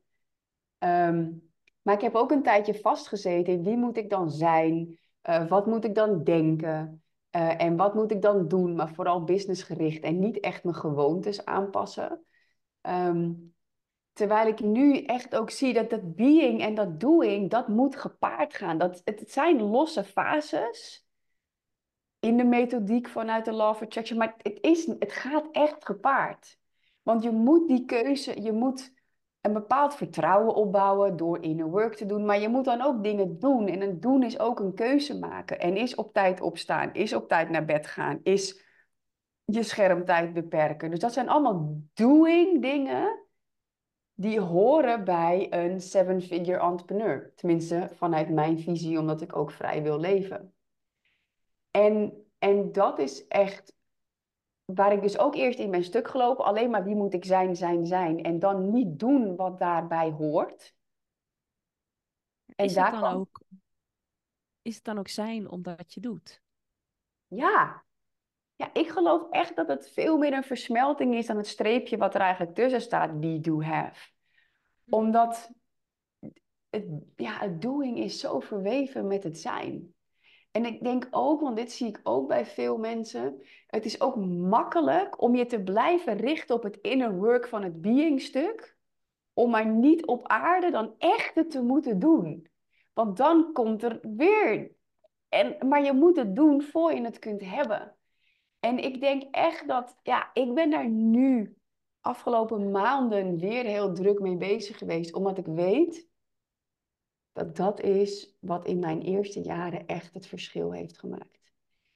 Ehm, maar ik heb ook een tijdje vastgezeten in wie moet ik dan zijn? Uh, wat moet ik dan denken? Uh, en wat moet ik dan doen? Maar vooral businessgericht en niet echt mijn gewoontes aanpassen. Um, terwijl ik nu echt ook zie dat dat being en dat doing, dat moet gepaard gaan. Dat, het zijn losse fases in de methodiek vanuit de Law of Attraction. Maar het, is, het gaat echt gepaard. Want je moet die keuze, je moet een bepaald vertrouwen opbouwen door inner work te doen. Maar je moet dan ook dingen doen. En een doen is ook een keuze maken. En is op tijd opstaan, is op tijd naar bed gaan, is je schermtijd beperken. Dus dat zijn allemaal doing dingen die horen bij een seven-figure entrepreneur. Tenminste, vanuit mijn visie, omdat ik ook vrij wil leven. En, en dat is echt waar ik dus ook eerst in ben stuk gelopen. Alleen maar wie moet ik zijn, zijn, zijn. En dan niet doen wat daarbij hoort. En is, het dan ook, is het dan ook zijn omdat je doet? Ja. Ja, ik geloof echt dat het veel meer een versmelting is dan het streepje wat er eigenlijk tussen staat. We do have. Hm. Omdat het, ja, het doing is zo verweven met het zijn. En ik denk ook, want dit zie ik ook bij veel mensen, het is ook makkelijk om je te blijven richten op het inner work van het being stuk, om maar niet op aarde dan echt te moeten doen. Want dan komt er weer. En, maar je moet het doen voor je het kunt hebben. En ik denk echt dat, ja, ik ben daar nu afgelopen maanden weer heel druk mee bezig geweest, omdat ik weet dat dat is wat in mijn eerste jaren echt het verschil heeft gemaakt.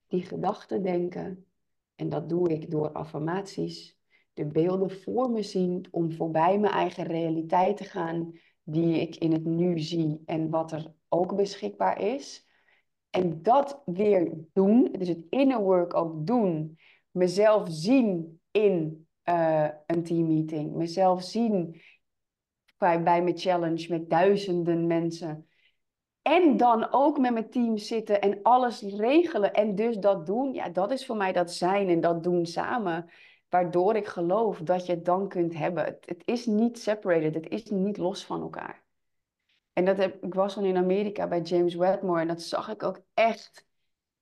Die gedachten denken, en dat doe ik door affirmaties, de beelden voor me zien om voorbij mijn eigen realiteit te gaan, die ik in het nu zie en wat er ook beschikbaar is. En dat weer doen, dus het inner work ook doen, mezelf zien in uh, een teammeeting, mezelf zien bij, bij mijn challenge met duizenden mensen. En dan ook met mijn team zitten en alles regelen en dus dat doen. Ja, dat is voor mij dat zijn en dat doen samen. Waardoor ik geloof dat je het dan kunt hebben. Het, is niet separated, het is niet los van elkaar. En dat heb, ik was dan in Amerika bij James Wedmore en dat zag ik ook echt,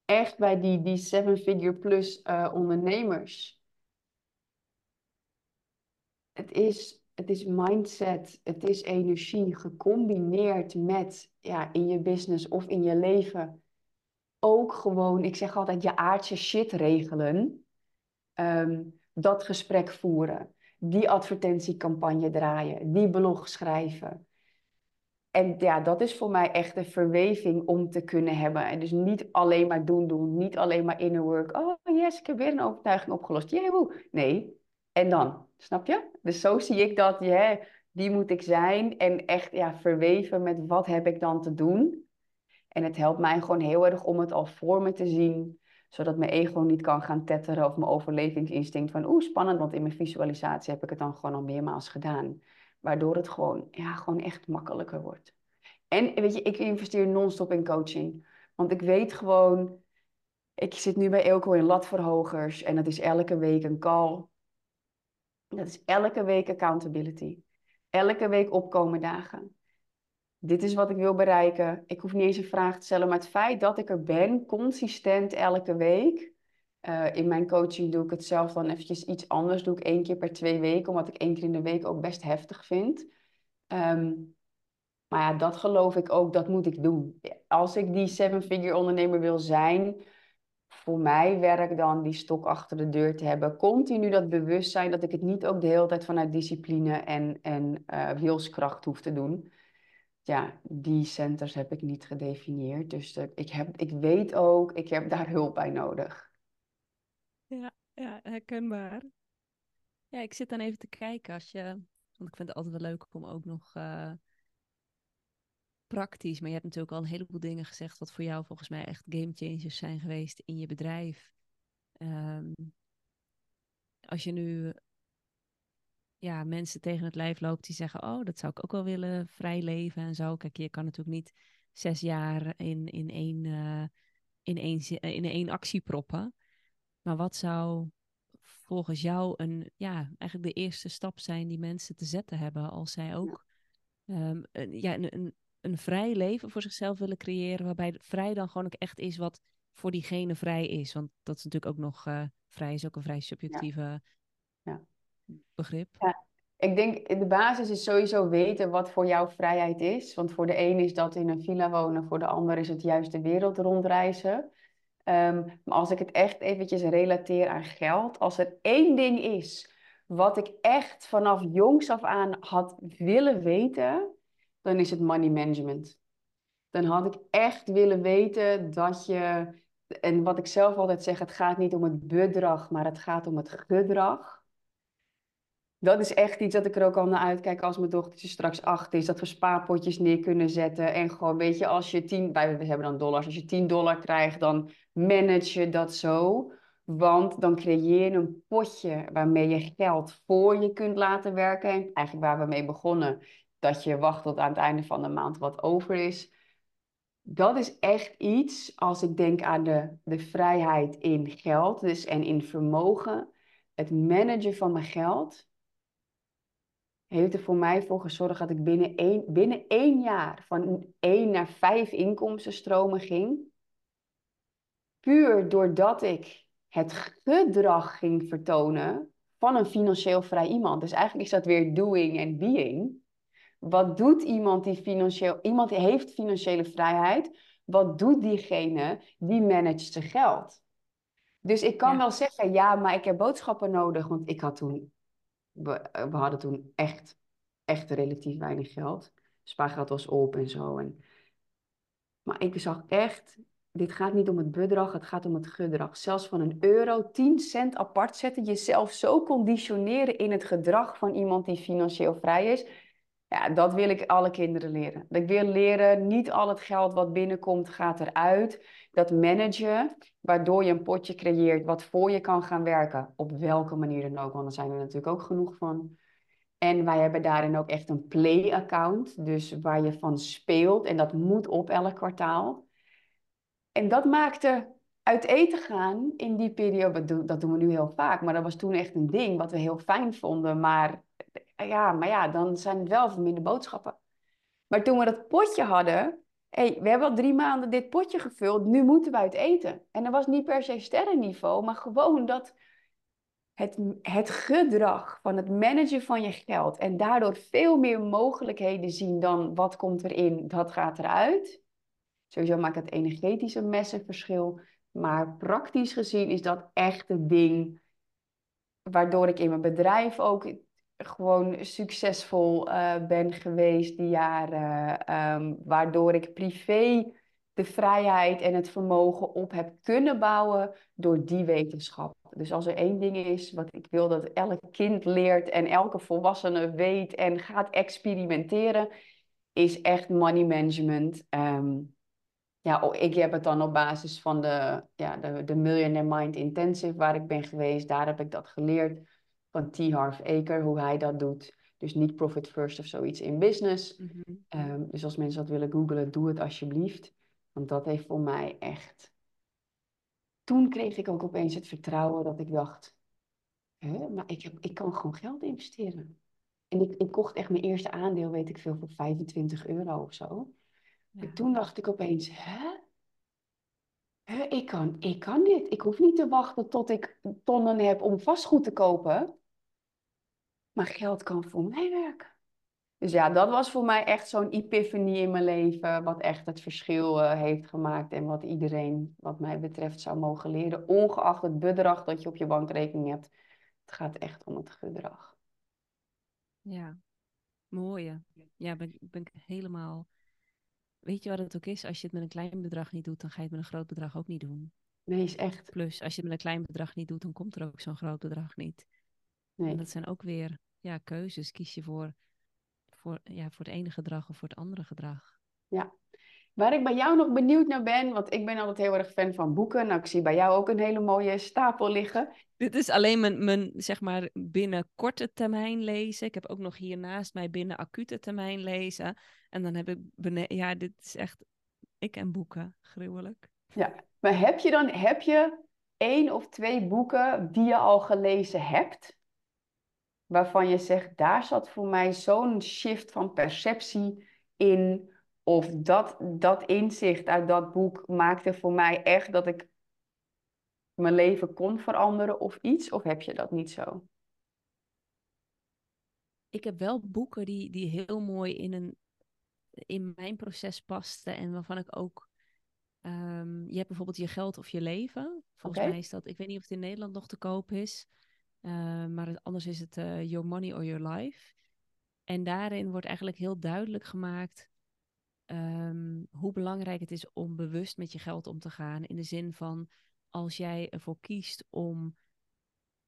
echt bij die, die seven-figure plus uh, ondernemers. Het is het is mindset, het is energie gecombineerd met ja, in je business of in je leven ook gewoon, ik zeg altijd, je aardse shit regelen. Ehm, dat gesprek voeren, die advertentiecampagne draaien, die blog schrijven. En ja, dat is voor mij echt een verweving om te kunnen hebben. En dus niet alleen maar doen, doen. Niet alleen maar inner work. Oh yes, ik heb weer een overtuiging opgelost. Jehoe. Nee, en dan, snap je? Dus zo zie ik dat, ja, die moet ik zijn. En echt ja, verweven met wat heb ik dan te doen. En het helpt mij gewoon heel erg om het al voor me te zien. Zodat mijn ego niet kan gaan tetteren of mijn overlevingsinstinct van oeh, spannend. Want in mijn visualisatie heb ik het dan gewoon al meermaals gedaan. Waardoor het gewoon, ja, gewoon echt makkelijker wordt. En weet je, ik investeer non-stop in coaching. Want ik weet gewoon, ik zit nu bij Elko in latverhogers. En dat is elke week een call dat is elke week accountability. Elke week opkomen dagen. Dit is wat ik wil bereiken. Ik hoef niet eens een vraag te stellen, maar het feit dat ik er ben, consistent elke week. Uh, in mijn coaching doe ik het zelf dan eventjes iets anders. Doe ik één keer per twee weken, omdat ik één keer in de week ook best heftig vind. Um, maar ja, dat geloof ik ook, dat moet ik doen. Als ik die seven-figure ondernemer wil zijn, voor mij werk dan die stok achter de deur te hebben. Continu dat bewustzijn dat ik het niet ook de hele tijd vanuit discipline en, en uh, wilskracht hoef te doen. Ja, die centers heb ik niet gedefinieerd. Dus ik, heb, ik weet ook, ik heb daar hulp bij nodig. Ja, ja, herkenbaar. Ja, ik zit dan even te kijken als je. Want ik vind het altijd wel leuk om ook nog uh, praktisch, maar je hebt natuurlijk al een heleboel dingen gezegd wat voor jou volgens mij echt game changers zijn geweest in je bedrijf. Um, als je nu ja, mensen tegen het lijf loopt die zeggen, oh, dat zou ik ook wel willen, vrij leven en zo. Kijk, je kan natuurlijk niet zes jaar in, in, één, uh, in, één, in één actie proppen. Maar wat zou volgens jou een, ja, eigenlijk de eerste stap zijn die mensen te zetten hebben als zij ook ehm, een, ja, een, een, een vrij leven voor zichzelf willen creëren, waarbij vrij dan gewoon ook echt is wat voor diegene vrij is. Want dat is natuurlijk ook nog, uh, vrij is ook een vrij subjectieve ja. Ja. begrip. Ja. Ik denk, de basis is sowieso weten wat voor jou vrijheid is. Want voor de een is dat in een villa wonen, voor de ander is het juist de wereld rondreizen. Um, maar als ik het echt eventjes relateer aan geld, als er één ding is wat ik echt vanaf jongs af aan had willen weten, dan is het money management. Dan had ik echt willen weten dat je, en wat ik zelf altijd zeg, het gaat niet om het bedrag, maar het gaat om het gedrag dat is echt iets dat ik er ook al naar uitkijk als mijn dochtertje straks acht is. Dat we spaarpotjes neer kunnen zetten. En gewoon, weet je, als je 10, wij hebben dan dollars. Als je 10 dollar krijgt, dan manage je dat zo. Want dan creëer je een potje waarmee je geld voor je kunt laten werken. En eigenlijk waar we mee begonnen. Dat je wacht tot aan het einde van de maand wat over is. Dat is echt iets, als ik denk aan de, de vrijheid in geld dus en in vermogen. Het managen van mijn geld heeft er voor mij voor gezorgd dat ik binnen één, binnen één jaar van één naar vijf inkomstenstromen ging. Puur doordat ik het gedrag ging vertonen van een financieel vrij iemand. Dus eigenlijk is dat weer doing en being. Wat doet iemand die financieel... Iemand die heeft financiële vrijheid. Wat doet diegene die managt zijn geld? Dus ik kan wel zeggen, ja, maar ik heb boodschappen nodig. Want ik had toen we, eh, we hadden toen echt, echt relatief weinig geld. Spaargeld was op en zo. En... Maar ik zag echt, dit gaat niet om het bedrag, het gaat om het gedrag. Zelfs van een euro, 10 cent apart zetten, jezelf zo conditioneren in het gedrag van iemand die financieel vrij is. Ja, dat wil ik alle kinderen leren. Ik wil leren, niet al het geld wat binnenkomt gaat eruit. Dat managen, waardoor je een potje creëert wat voor je kan gaan werken. Op welke manier dan ook, want daar zijn er natuurlijk ook genoeg van. En wij hebben daarin ook echt een play-account, dus waar je van speelt. En dat moet op elk kwartaal. En dat maakte uit eten gaan in die periode, dat doen we nu heel vaak, maar dat was toen echt een ding wat we heel fijn vonden. Maar ja, maar ja, dan zijn het wel minder boodschappen. Maar toen we dat potje hadden, hey, we hebben al drie maanden dit potje gevuld, nu moeten we uit eten. En dat was niet per se sterrenniveau, maar gewoon dat het, het gedrag van het managen van je geld en daardoor veel meer mogelijkheden zien dan wat komt erin, dat gaat eruit. Sowieso maakt het energetische messen verschil. Maar praktisch gezien is dat echt het ding waardoor ik in mijn bedrijf ook gewoon succesvol uh, ben geweest die jaren. Ehm, waardoor ik privé de vrijheid en het vermogen op heb kunnen bouwen door die wetenschap. Dus als er één ding is wat ik wil dat elk kind leert en elke volwassene weet en gaat experimenteren, is echt money management. Ehm, ja, ik heb het dan op basis van de, ja, de, de Millionaire Mind Intensive waar ik ben geweest. Daar heb ik dat geleerd van T. Harv Eker, hoe hij dat doet. Dus niet profit first of zoiets in business. Mhm. Ehm, dus als mensen dat willen googlen, doe het alsjeblieft. Want dat heeft voor mij echt... Toen kreeg ik ook opeens het vertrouwen dat ik dacht... Hè, maar ik, heb, ik kan gewoon geld investeren. En ik, ik kocht echt mijn eerste aandeel, weet ik veel, voor 25 euro of zo. En toen dacht ik opeens, hè? hè? Ik, kan, ik kan dit. Ik hoef niet te wachten tot ik tonnen heb om vastgoed te kopen. Maar geld kan voor mij werken. Dus ja, dat was voor mij echt zo'n epiphany in mijn leven, wat echt het verschil uh, heeft gemaakt en wat iedereen, wat mij betreft, zou mogen leren, ongeacht het bedrag dat je op je bankrekening hebt. Het gaat echt om het gedrag. Ja, mooie. Ja, ben, ben ik helemaal. Weet je wat het ook is? Als je het met een klein bedrag niet doet, dan ga je het met een groot bedrag ook niet doen. Nee, is echt. Plus, als je het met een klein bedrag niet doet, dan komt er ook zo'n groot bedrag niet. Nee. En dat zijn ook weer ja, keuzes. Kies je voor, voor, ja, voor het ene gedrag of voor het andere gedrag. Ja. Waar ik bij jou nog benieuwd naar ben, want ik ben altijd heel erg fan van boeken. Nou, ik zie bij jou ook een hele mooie stapel liggen. Dit is alleen mijn, mijn zeg maar, binnen korte termijn lezen. Ik heb ook nog hier naast mij binnen acute termijn lezen. En dan heb ik, ja, dit is echt, ik en boeken, gruwelijk. Ja, maar heb je dan, heb je één of twee boeken die je al gelezen hebt, waarvan je zegt, daar zat voor mij zo'n shift van perceptie in, of dat, dat inzicht uit dat boek maakte voor mij echt dat ik mijn leven kon veranderen of iets, of heb je dat niet zo? Ik heb wel boeken die, die heel mooi in, een, in mijn proces pasten en waarvan ik ook ehm, je hebt bijvoorbeeld je geld of je leven. Volgens mij is dat, ik weet niet of het in Nederland nog te koop is. Uh, maar anders is het uh, Your Money or Your Life. En daarin wordt eigenlijk heel duidelijk gemaakt um, hoe belangrijk het is om bewust met je geld om te gaan. In de zin van als jij ervoor kiest om.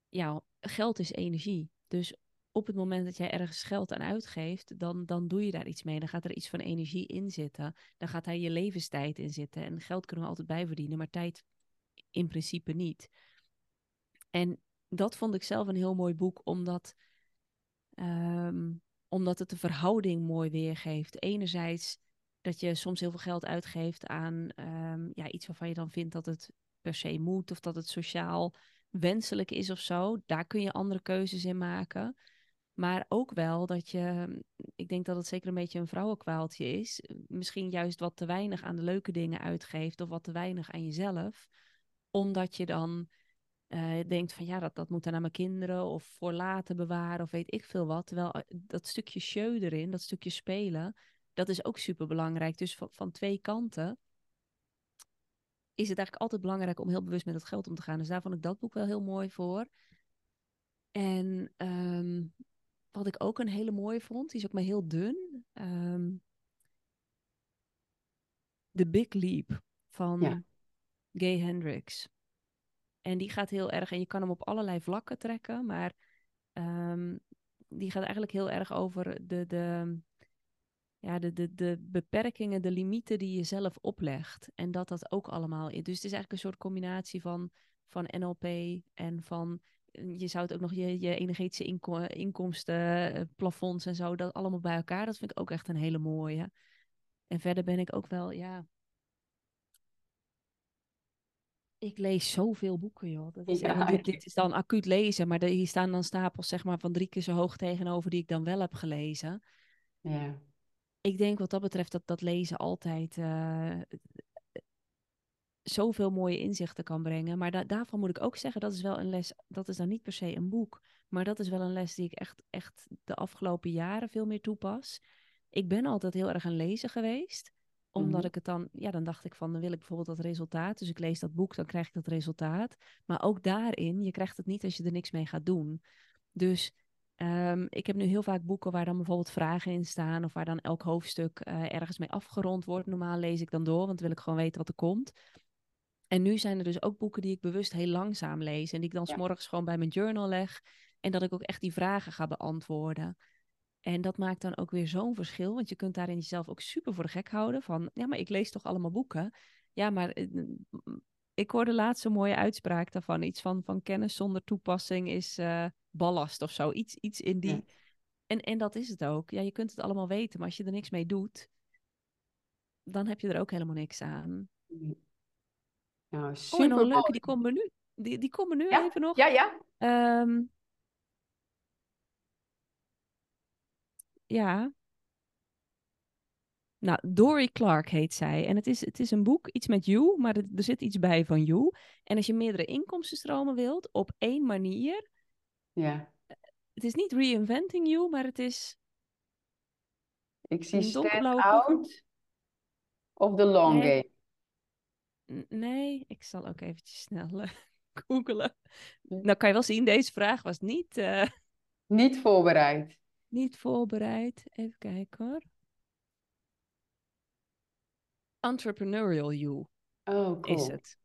Ja, geld is energie. Dus op het moment dat jij ergens geld aan uitgeeft, dan, dan doe je daar iets mee. Dan gaat er iets van energie in zitten. Dan gaat daar je levenstijd in zitten. En geld kunnen we altijd bijverdienen, maar tijd in principe niet. En dat vond ik zelf een heel mooi boek, omdat, um, omdat het de verhouding mooi weergeeft. Enerzijds dat je soms heel veel geld uitgeeft aan um, ja, iets waarvan je dan vindt dat het per se moet of dat het sociaal wenselijk is of zo. Daar kun je andere keuzes in maken. Maar ook wel dat je, ik denk dat het zeker een beetje een vrouwenkwaaltje is, misschien juist wat te weinig aan de leuke dingen uitgeeft of wat te weinig aan jezelf, omdat je dan uh, denkt van ja, dat, dat moet dan aan mijn kinderen of voor later bewaren of weet ik veel wat. Terwijl eh, dat stukje show erin, dat stukje spelen, dat is ook super belangrijk. Dus van, van twee kanten is het eigenlijk altijd belangrijk om heel bewust met het geld om te gaan. Dus daar vond ik dat boek wel heel mooi voor. En um, wat ik ook een hele mooie vond, die is ook maar heel dun. Um, The Big Leap van ja. Gay Hendricks. En die gaat heel erg, en je kan hem op allerlei vlakken trekken, maar um, die gaat eigenlijk heel erg over de, de, ja, de, de, de beperkingen, de limieten die je zelf oplegt. En dat dat ook allemaal is. Dus het is eigenlijk een soort combinatie van, van NLP en van. Je zou het ook nog je, je energetische inko inkomsten, eh, plafonds en zo, dat allemaal bij elkaar. Dat vind ik ook echt een hele mooie. En verder ben ik ook wel, ja. Ik lees zoveel boeken, joh. Dat is, ja, dit, dit, is dan acuut lezen, maar hier staan dan stapels zeg maar, van drie keer zo hoog tegenover die ik dan wel heb gelezen. Ja ik denk wat dat betreft dat dat lezen altijd uh, zoveel mooie inzichten kan brengen. Maar da daarvan moet ik ook zeggen, dat is wel een les, dat is dan niet per se een boek. Maar dat is wel een les die ik echt, echt de afgelopen jaren veel meer toepas. Ik ben altijd heel erg een lezer geweest omdat -hmm. ik het dan, ja, dan dacht ik van, dan wil ik bijvoorbeeld dat resultaat. Dus ik lees dat boek, dan krijg ik dat resultaat. Maar ook daarin, je krijgt het niet als je er niks mee gaat doen. Dus Um, ik heb nu heel vaak boeken waar dan bijvoorbeeld vragen in staan of waar dan elk hoofdstuk uh, ergens mee afgerond wordt. Normaal lees ik dan door, want dan wil ik gewoon weten wat er komt. En nu zijn er dus ook boeken die ik bewust heel langzaam lees en die ik dan ja. s'morgens gewoon bij mijn journal leg en dat ik ook echt die vragen ga beantwoorden. En dat maakt dan ook weer zo'n verschil, want je kunt daarin jezelf ook super voor de gek houden van, ja, maar ik lees toch allemaal boeken. Ja, maar ik hoorde laatst een mooie uitspraak daarvan. Iets van, van kennis zonder toepassing is uh, ballast of zo. Iets, iets in die. Ja. En, en dat is het ook. Ja, je kunt het allemaal weten, maar als je er niks mee doet, dan heb je er ook helemaal niks aan. Nou, super oh, en een leuke, die komen nu. Die, die komen nu ja? even nog. Ja, ja. Um, ja. Nou, Dory Clark heet zij. En het is, het is een boek, iets met you, maar er, er zit iets bij van you. En als je meerdere inkomstenstromen wilt, op één manier. Ja. Het is niet reinventing you, maar het is. Ik zie stand out of the long nee. game. Nee, ik zal ook eventjes snel uh, googelen. Nou kan je wel zien, deze vraag was niet... Uh, niet voorbereid. Niet voorbereid. Even kijken hoor. Entrepreneurial You oh, cool. is het.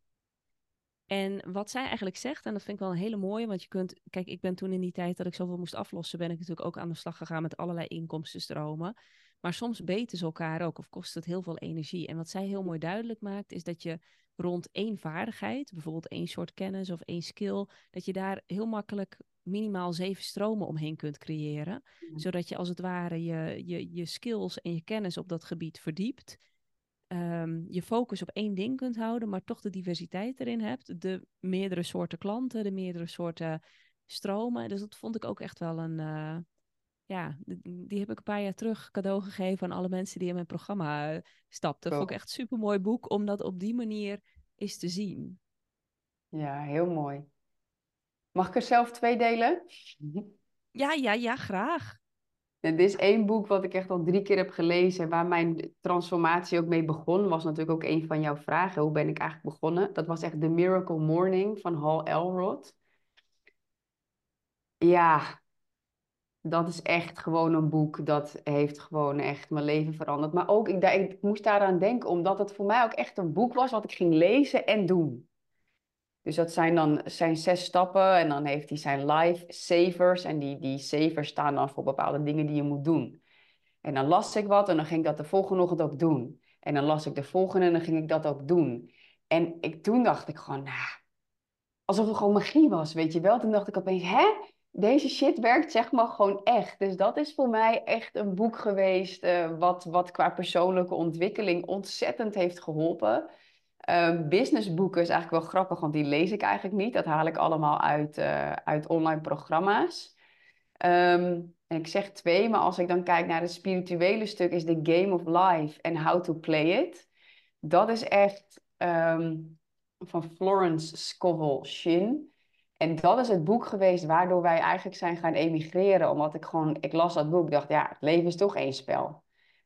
En wat zij eigenlijk zegt, en dat vind ik wel een hele mooie, want je kunt, kijk, ik ben toen in die tijd dat ik zoveel moest aflossen, ben ik natuurlijk ook aan de slag gegaan met allerlei inkomstenstromen. Maar soms beten ze elkaar ook of kost het heel veel energie. En wat zij heel mooi duidelijk maakt, is dat je rond één vaardigheid, bijvoorbeeld één soort kennis of één skill, dat je daar heel makkelijk minimaal zeven stromen omheen kunt creëren. Ja. Zodat je als het ware je, je, je skills en je kennis op dat gebied verdiept. ehm, je focus op één ding kunt houden, maar toch de diversiteit erin hebt. De meerdere soorten klanten, de meerdere soorten stromen. Dus dat vond ik ook echt wel een. eh, ja, die heb ik een paar jaar terug cadeau gegeven aan alle mensen die in mijn programma eh, stapten. Dat vond ik echt een super mooi boek om dat op die manier eens te zien. Ja, heel mooi. Mag ik er zelf twee delen? Ja, ja, ja, graag. En dit is één boek wat ik echt al drie keer heb gelezen, waar mijn transformatie ook mee begon. Was natuurlijk ook een van jouw vragen. Hoe ben ik eigenlijk begonnen? Dat was echt The Miracle Morning van Hal Elrod. Ja, dat is echt gewoon een boek dat heeft gewoon echt mijn leven veranderd. Maar ook, ik, ik moest daaraan denken, omdat het voor mij ook echt een boek was wat ik ging lezen en doen. Dus dat zijn dan zijn zes stappen en dan heeft hij zijn life savers. En die, die savers staan dan voor bepaalde dingen die je moet doen. En dan las ik wat en dan ging ik dat de volgende ochtend ook doen. En dan las ik de volgende en dan ging ik dat ook doen. En ik, toen dacht ik gewoon, nou, alsof het gewoon magie was, weet je wel. Toen dacht ik opeens, hè? Deze shit werkt zeg maar gewoon echt. Dus dat is voor mij echt een boek geweest eh, wat, wat qua persoonlijke ontwikkeling ontzettend heeft geholpen. Ehm, businessboeken is eigenlijk wel grappig, want die lees ik eigenlijk niet. Dat haal ik allemaal uit, eh, uit online programma's. Ehm, en ik zeg twee, maar als ik dan kijk naar het spirituele stuk, is The Game of Life en How to Play It. Dat is echt ehm, van Florence Scovel Shin. En dat is het boek geweest waardoor wij eigenlijk zijn gaan emigreren. Omdat ik gewoon, ik las dat boek, dacht, ja, het leven is toch één spel.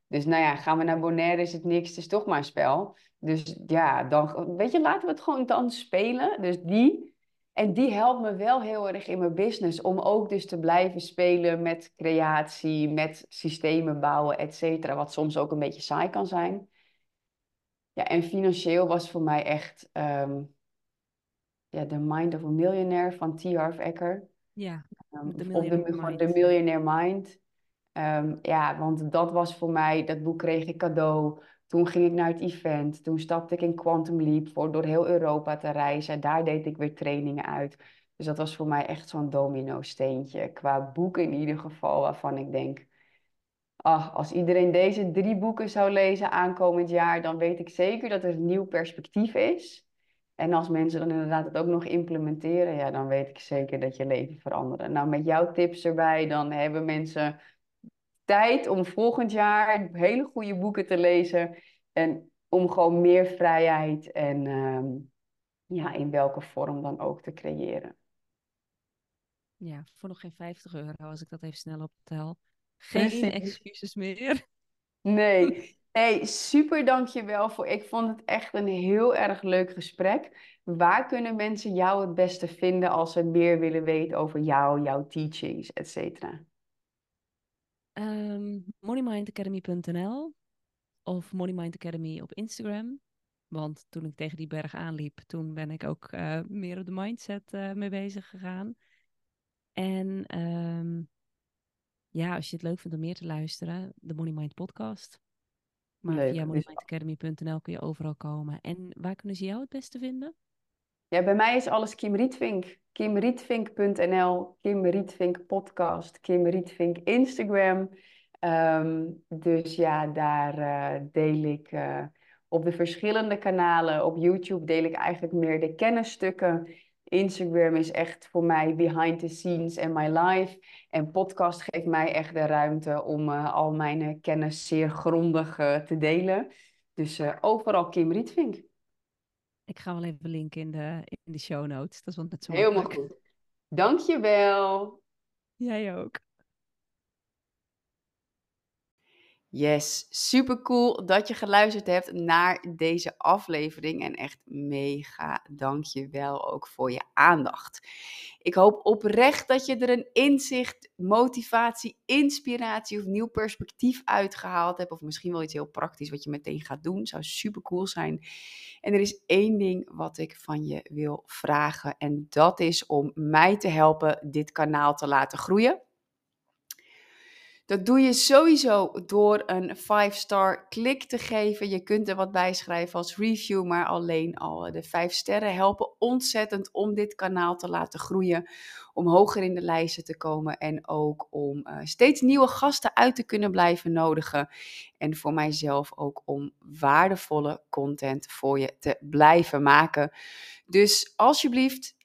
Dus nou ja, gaan we naar Bonaire, is het niks, het is toch maar een spel. Dus ja, dan, weet je, laten we het gewoon dan spelen. Dus die, en die helpt me wel heel erg in mijn business. Om ook dus te blijven spelen met creatie, met systemen bouwen, et cetera. Wat soms ook een beetje saai kan zijn. Ja, en financieel was voor mij echt ehm, ja, The Mind of a Millionaire van T. Harv Eker. Ja, Um, The of de, de Millionaire Mind. Ehm, ja, want dat was voor mij, dat boek kreeg ik cadeau. Toen ging ik naar het event. Toen stapte ik in Quantum Leap voor door heel Europa te reizen. Daar deed ik weer trainingen uit. Dus dat was voor mij echt zo'n domino-steentje. Qua boeken in ieder geval, waarvan ik denk... Ah, als iedereen deze drie boeken zou lezen aankomend jaar, dan weet ik zeker dat er een nieuw perspectief is. En als mensen dan inderdaad het ook nog implementeren, ja, dan weet ik zeker dat je leven verandert. Nou, met jouw tips erbij, dan hebben mensen tijd om volgend jaar hele goede boeken te lezen. En om gewoon meer vrijheid en ehm, ja, in welke vorm dan ook te creëren. ja, voor nog geen 50 euro als ik dat even snel optel. Geen Precies. excuses meer. Nee, nee, super dankjewel voor. Ik vond het echt een heel erg leuk gesprek. Waar kunnen mensen jou het beste vinden als ze meer willen weten over jou, jouw teachings, et cetera? Ehm moneymindacademy.nl of Money Mind Academy op Instagram. Want toen ik tegen die berg aanliep, toen ben ik ook eh, meer op de mindset eh, mee bezig gegaan. En ehm, ja, als je het leuk vindt om meer te luisteren, de Money Mind podcast. Maar Leuk, via moneymindacademy.nl kun je overal komen. En waar kunnen ze jou het beste vinden? Ja, bij mij is alles Kim Rietvink. KimRietvink.nl, Kim Rietvink podcast, Kim Rietvink Instagram. Ehm, dus ja, daar eh, deel ik eh, op de verschillende kanalen. Op YouTube deel ik eigenlijk meer de kennisstukken. Instagram is echt voor mij behind the scenes en my life. En podcast geeft mij echt de ruimte om eh, al mijn kennis zeer grondig te delen. Dus overal Kim Rietvink. Ik ga wel even linken in de, in de show notes. Dat is wel net zo Helemaal goed. Dankjewel. Jij ook. Yes, super cool dat je geluisterd hebt naar deze aflevering. En echt mega dankjewel ook voor je aandacht. Ik hoop oprecht dat je er een inzicht, motivatie, inspiratie of nieuw perspectief uitgehaald hebt. Of misschien wel iets heel praktisch wat je meteen gaat doen. Zou super cool zijn. En er is één ding wat ik van je wil vragen. En dat is om mij te helpen dit kanaal te laten groeien. Dat doe je sowieso door een 5-star klik te geven. Je kunt er wat bij schrijven als review, maar alleen al de 5 sterren helpen ontzettend om dit kanaal te laten groeien. Om hoger in de lijsten te komen en ook om uh, steeds nieuwe gasten uit te kunnen blijven nodigen. En voor mijzelf ook om waardevolle content voor je te blijven maken. Dus alsjeblieft,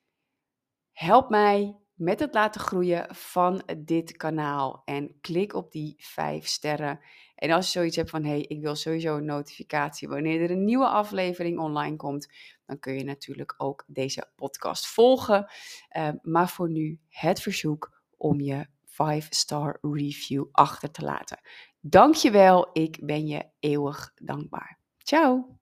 help mij met het laten groeien van dit kanaal. En klik op die 5 sterren. En als je zoiets hebt van, hé, hey, ik wil sowieso een notificatie wanneer er een nieuwe aflevering online komt, dan kun je natuurlijk ook deze podcast volgen. Uh, maar voor nu het verzoek om je 5-star review achter te laten. Dankjewel, ik ben je eeuwig dankbaar. Ciao!